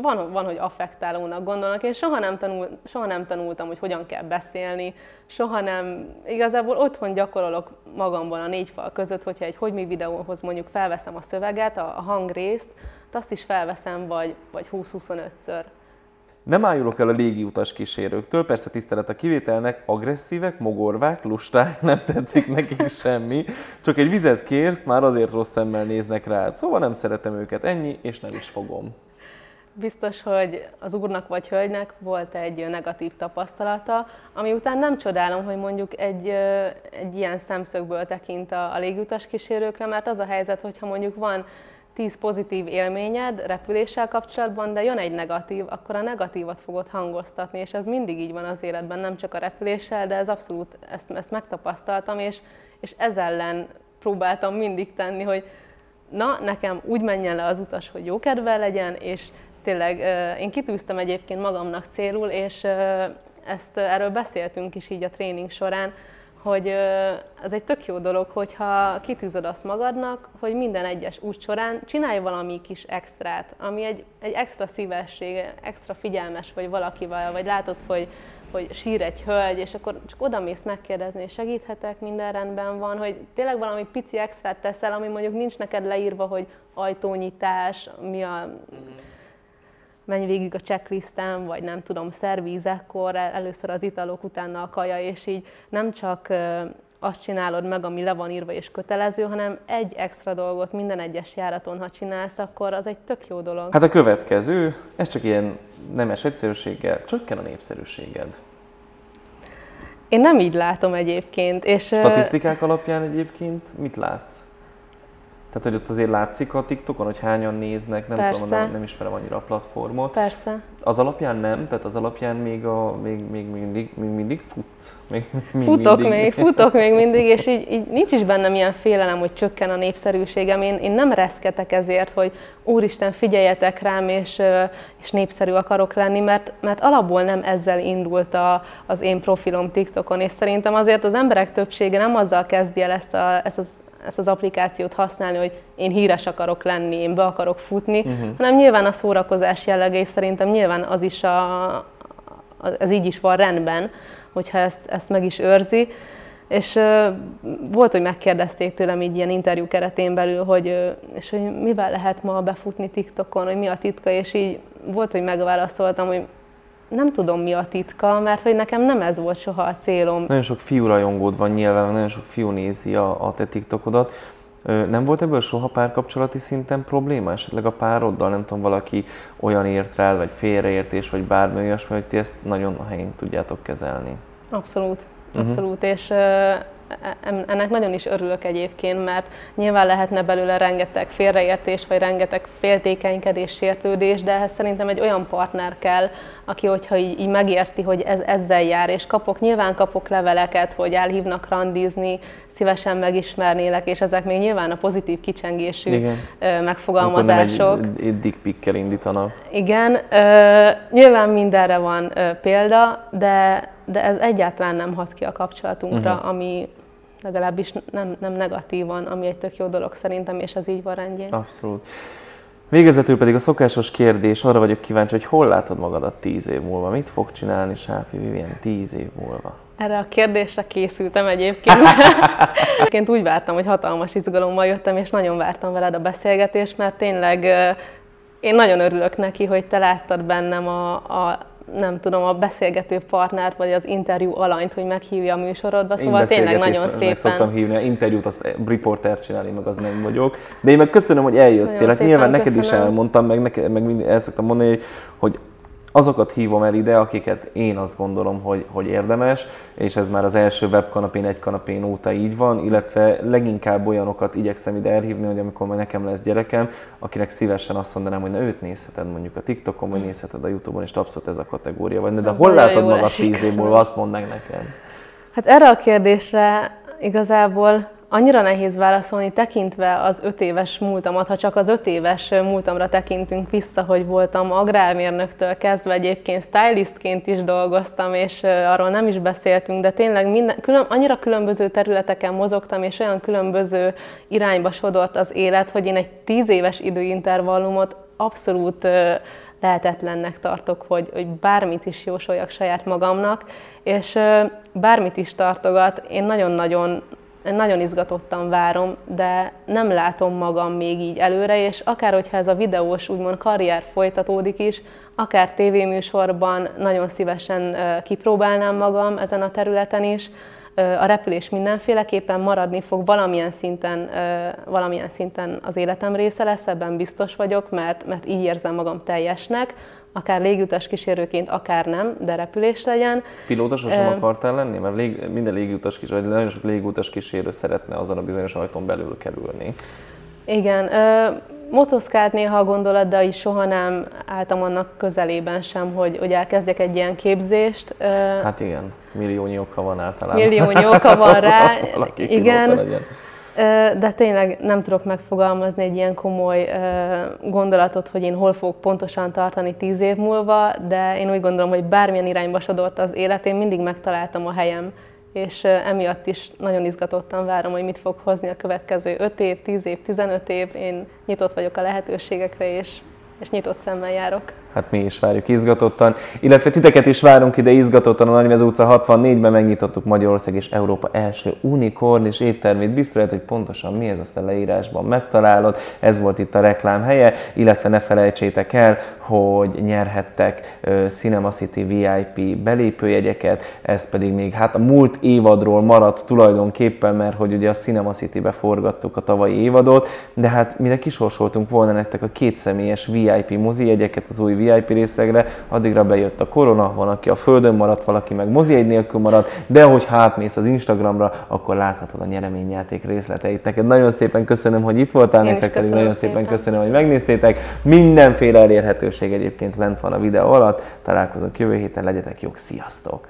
van, van, hogy affektálónak gondolnak. Én soha nem, tanul, soha nem tanultam, hogy hogyan kell beszélni, soha nem, igazából otthon gyakorolok magamban a négy fal között, hogyha egy hogy mi videóhoz mondjuk felveszem a szöveget, a, a hangrészt, azt is felveszem, vagy, vagy 20-25-ször. Nem ájulok el a légiutas kísérőktől, persze tisztelet a kivételnek, agresszívek, mogorvák, lusták, nem tetszik nekik semmi, csak egy vizet kérsz, már azért rossz szemmel néznek rád, szóval nem szeretem őket, ennyi, és nem is fogom. Biztos, hogy az úrnak vagy hölgynek volt egy negatív tapasztalata, ami után nem csodálom, hogy mondjuk egy, egy ilyen szemszögből tekint a, a légutas kísérőkre, mert az a helyzet, hogyha mondjuk van 10 pozitív élményed repüléssel kapcsolatban, de jön egy negatív, akkor a negatívat fogod hangoztatni, és ez mindig így van az életben, nem csak a repüléssel, de ez abszolút, ezt, ezt megtapasztaltam, és, és ez ellen próbáltam mindig tenni, hogy na, nekem úgy menjen le az utas, hogy jó kedve legyen, és tényleg én kitűztem egyébként magamnak célul, és ezt erről beszéltünk is így a tréning során, hogy ez egy tök jó dolog, hogyha kitűzöd azt magadnak, hogy minden egyes út során csinálj valami kis extrát, ami egy, egy extra szívesség, extra figyelmes vagy valakivel, vagy látod, hogy, hogy sír egy hölgy, és akkor csak oda mész megkérdezni, és segíthetek, minden rendben van, hogy tényleg valami pici extrát teszel, ami mondjuk nincs neked leírva, hogy ajtónyitás, mi a... Mm-hmm menj végig a checklisten, vagy nem tudom, szervízekkor, először az italok, utána a kaja, és így nem csak azt csinálod meg, ami le van írva és kötelező, hanem egy extra dolgot minden egyes járaton, ha csinálsz, akkor az egy tök jó dolog. Hát a következő, ez csak ilyen nemes egyszerűséggel, csökken a népszerűséged. Én nem így látom egyébként. És Statisztikák alapján egyébként mit látsz? Tehát, hogy ott azért látszik a TikTokon, hogy hányan néznek, nem Persze. tudom, nem, nem ismerem annyira a platformot. Persze. Az alapján nem, tehát az alapján még, a, még, még mindig, még mindig futsz. Még, még futok mindig. még, futok még mindig, és így, így nincs is bennem ilyen félelem, hogy csökken a népszerűségem. Én, én nem reszketek ezért, hogy úristen, figyeljetek rám, és, és népszerű akarok lenni, mert, mert alapból nem ezzel indult a, az én profilom TikTokon, és szerintem azért az emberek többsége nem azzal kezdi el ezt, a, ezt az ezt az applikációt használni, hogy én híres akarok lenni, én be akarok futni, uh-huh. hanem nyilván a szórakozás jellege, és szerintem nyilván az is a, ez így is van rendben, hogyha ezt, ezt meg is őrzi. És volt, hogy megkérdezték tőlem így ilyen interjú keretén belül, hogy, és hogy mivel lehet ma befutni TikTokon, hogy mi a titka, és így volt, hogy megválaszoltam, hogy nem tudom mi a titka, mert hogy nekem nem ez volt soha a célom. Nagyon sok fiú rajongód van nyilván, nagyon sok fiú nézi a, a te TikTokodat. Nem volt ebből soha párkapcsolati szinten probléma? Esetleg a pároddal, nem tudom, valaki olyan ért rád, vagy félreértés, vagy bármi olyasmi, hogy ti ezt nagyon a helyén tudjátok kezelni? Abszolút, mhm. abszolút, uh-huh. és ennek nagyon is örülök egyébként, mert nyilván lehetne belőle rengeteg félreértés, vagy rengeteg féltékenykedés, sértődés, de ehhez szerintem egy olyan partner kell, aki, hogyha így, így megérti, hogy ez ezzel jár, és kapok, nyilván kapok leveleket, hogy elhívnak randizni, szívesen megismernélek, és ezek még nyilván a pozitív kicsengésű Igen. megfogalmazások. Egy, egy indítanak. Igen, nyilván mindenre van példa, de, de ez egyáltalán nem hat ki a kapcsolatunkra, uh-huh. ami legalábbis nem, nem negatívan, ami egy tök jó dolog szerintem, és ez így van rendjén. Abszolút. Végezetül pedig a szokásos kérdés, arra vagyok kíváncsi, hogy hol látod magadat tíz év múlva? Mit fog csinálni Sápi Vivien tíz év múlva? Erre a kérdésre készültem egyébként. Én úgy vártam, hogy hatalmas izgalommal jöttem, és nagyon vártam veled a beszélgetést, mert tényleg én nagyon örülök neki, hogy te láttad bennem a, a nem tudom, a beszélgető partnert, vagy az interjú alanyt, hogy meghívja a műsorodba, szóval én tényleg nagyon szépen. Szoktam hívni, a interjút azt riporter csinálni, meg az nem vagyok. De én meg köszönöm, hogy eljöttél. Hát nyilván neked is elmondtam, meg, neked, meg el szoktam mondani, hogy azokat hívom el ide, akiket én azt gondolom, hogy, hogy érdemes, és ez már az első webkanapén, egy kanapén óta így van, illetve leginkább olyanokat igyekszem ide elhívni, hogy amikor majd nekem lesz gyerekem, akinek szívesen azt mondanám, hogy na őt nézheted mondjuk a TikTokon, vagy nézheted a Youtube-on, és abszolút ez a kategória vagy. De, hol látod magad tíz év múlva, azt mondd meg nekem. Hát erre a kérdésre igazából annyira nehéz válaszolni, tekintve az öt éves múltamat, ha csak az öt éves múltamra tekintünk vissza, hogy voltam agrármérnöktől kezdve, egyébként stylistként is dolgoztam, és arról nem is beszéltünk, de tényleg minden, külön, annyira különböző területeken mozogtam, és olyan különböző irányba sodort az élet, hogy én egy tíz éves időintervallumot abszolút lehetetlennek tartok, hogy, hogy bármit is jósoljak saját magamnak, és bármit is tartogat, én nagyon-nagyon nagyon izgatottan várom, de nem látom magam még így előre, és akár hogyha ez a videós úgymond karrier folytatódik is, akár tévéműsorban nagyon szívesen kipróbálnám magam ezen a területen is, a repülés mindenféleképpen maradni fog, valamilyen szinten, valamilyen szinten az életem része lesz, ebben biztos vagyok, mert, mert így érzem magam teljesnek, akár légutas kísérőként, akár nem, de repülés legyen. Pilóta sosem uh, akartál lenni? Mert lég, minden légutas kísérő, vagy nagyon sok légutas kísérő szeretne azon a bizonyos ajtón belül kerülni. Igen, uh, motoszkált néha a gondolat, de is soha nem álltam annak közelében sem, hogy, hogy elkezdjek egy ilyen képzést. Hát igen, milliónyi oka van általában. Milliónyi oka van rá. igen. Legyen de tényleg nem tudok megfogalmazni egy ilyen komoly gondolatot, hogy én hol fogok pontosan tartani tíz év múlva, de én úgy gondolom, hogy bármilyen irányba sodort az élet, én mindig megtaláltam a helyem, és emiatt is nagyon izgatottan várom, hogy mit fog hozni a következő 5 év, 10 év, 15 év. Én nyitott vagyok a lehetőségekre, és, és nyitott szemmel járok hát mi is várjuk izgatottan. Illetve titeket is várunk ide izgatottan a Nagymez utca 64-ben megnyitottuk Magyarország és Európa első unikornis éttermét. Biztos hogy pontosan mi ez azt a leírásban megtalálod. Ez volt itt a reklám helye, illetve ne felejtsétek el, hogy nyerhettek Cinema City VIP belépőjegyeket, ez pedig még hát a múlt évadról maradt tulajdonképpen, mert hogy ugye a Cinema City-be forgattuk a tavalyi évadot, de hát mire kisorsoltunk volna nektek a kétszemélyes VIP mozi jegyeket az új VIP részlegre, addigra bejött a korona, van, aki a földön maradt, valaki meg egy nélkül maradt, de hogy hátmész az Instagramra, akkor láthatod a nyereményjáték részleteit. Neked nagyon szépen köszönöm, hogy itt voltál, nektek pedig nagyon szépen. szépen köszönöm, hogy megnéztétek. Mindenféle elérhetőség egyébként lent van a videó alatt. Találkozunk jövő héten, legyetek jók, sziasztok!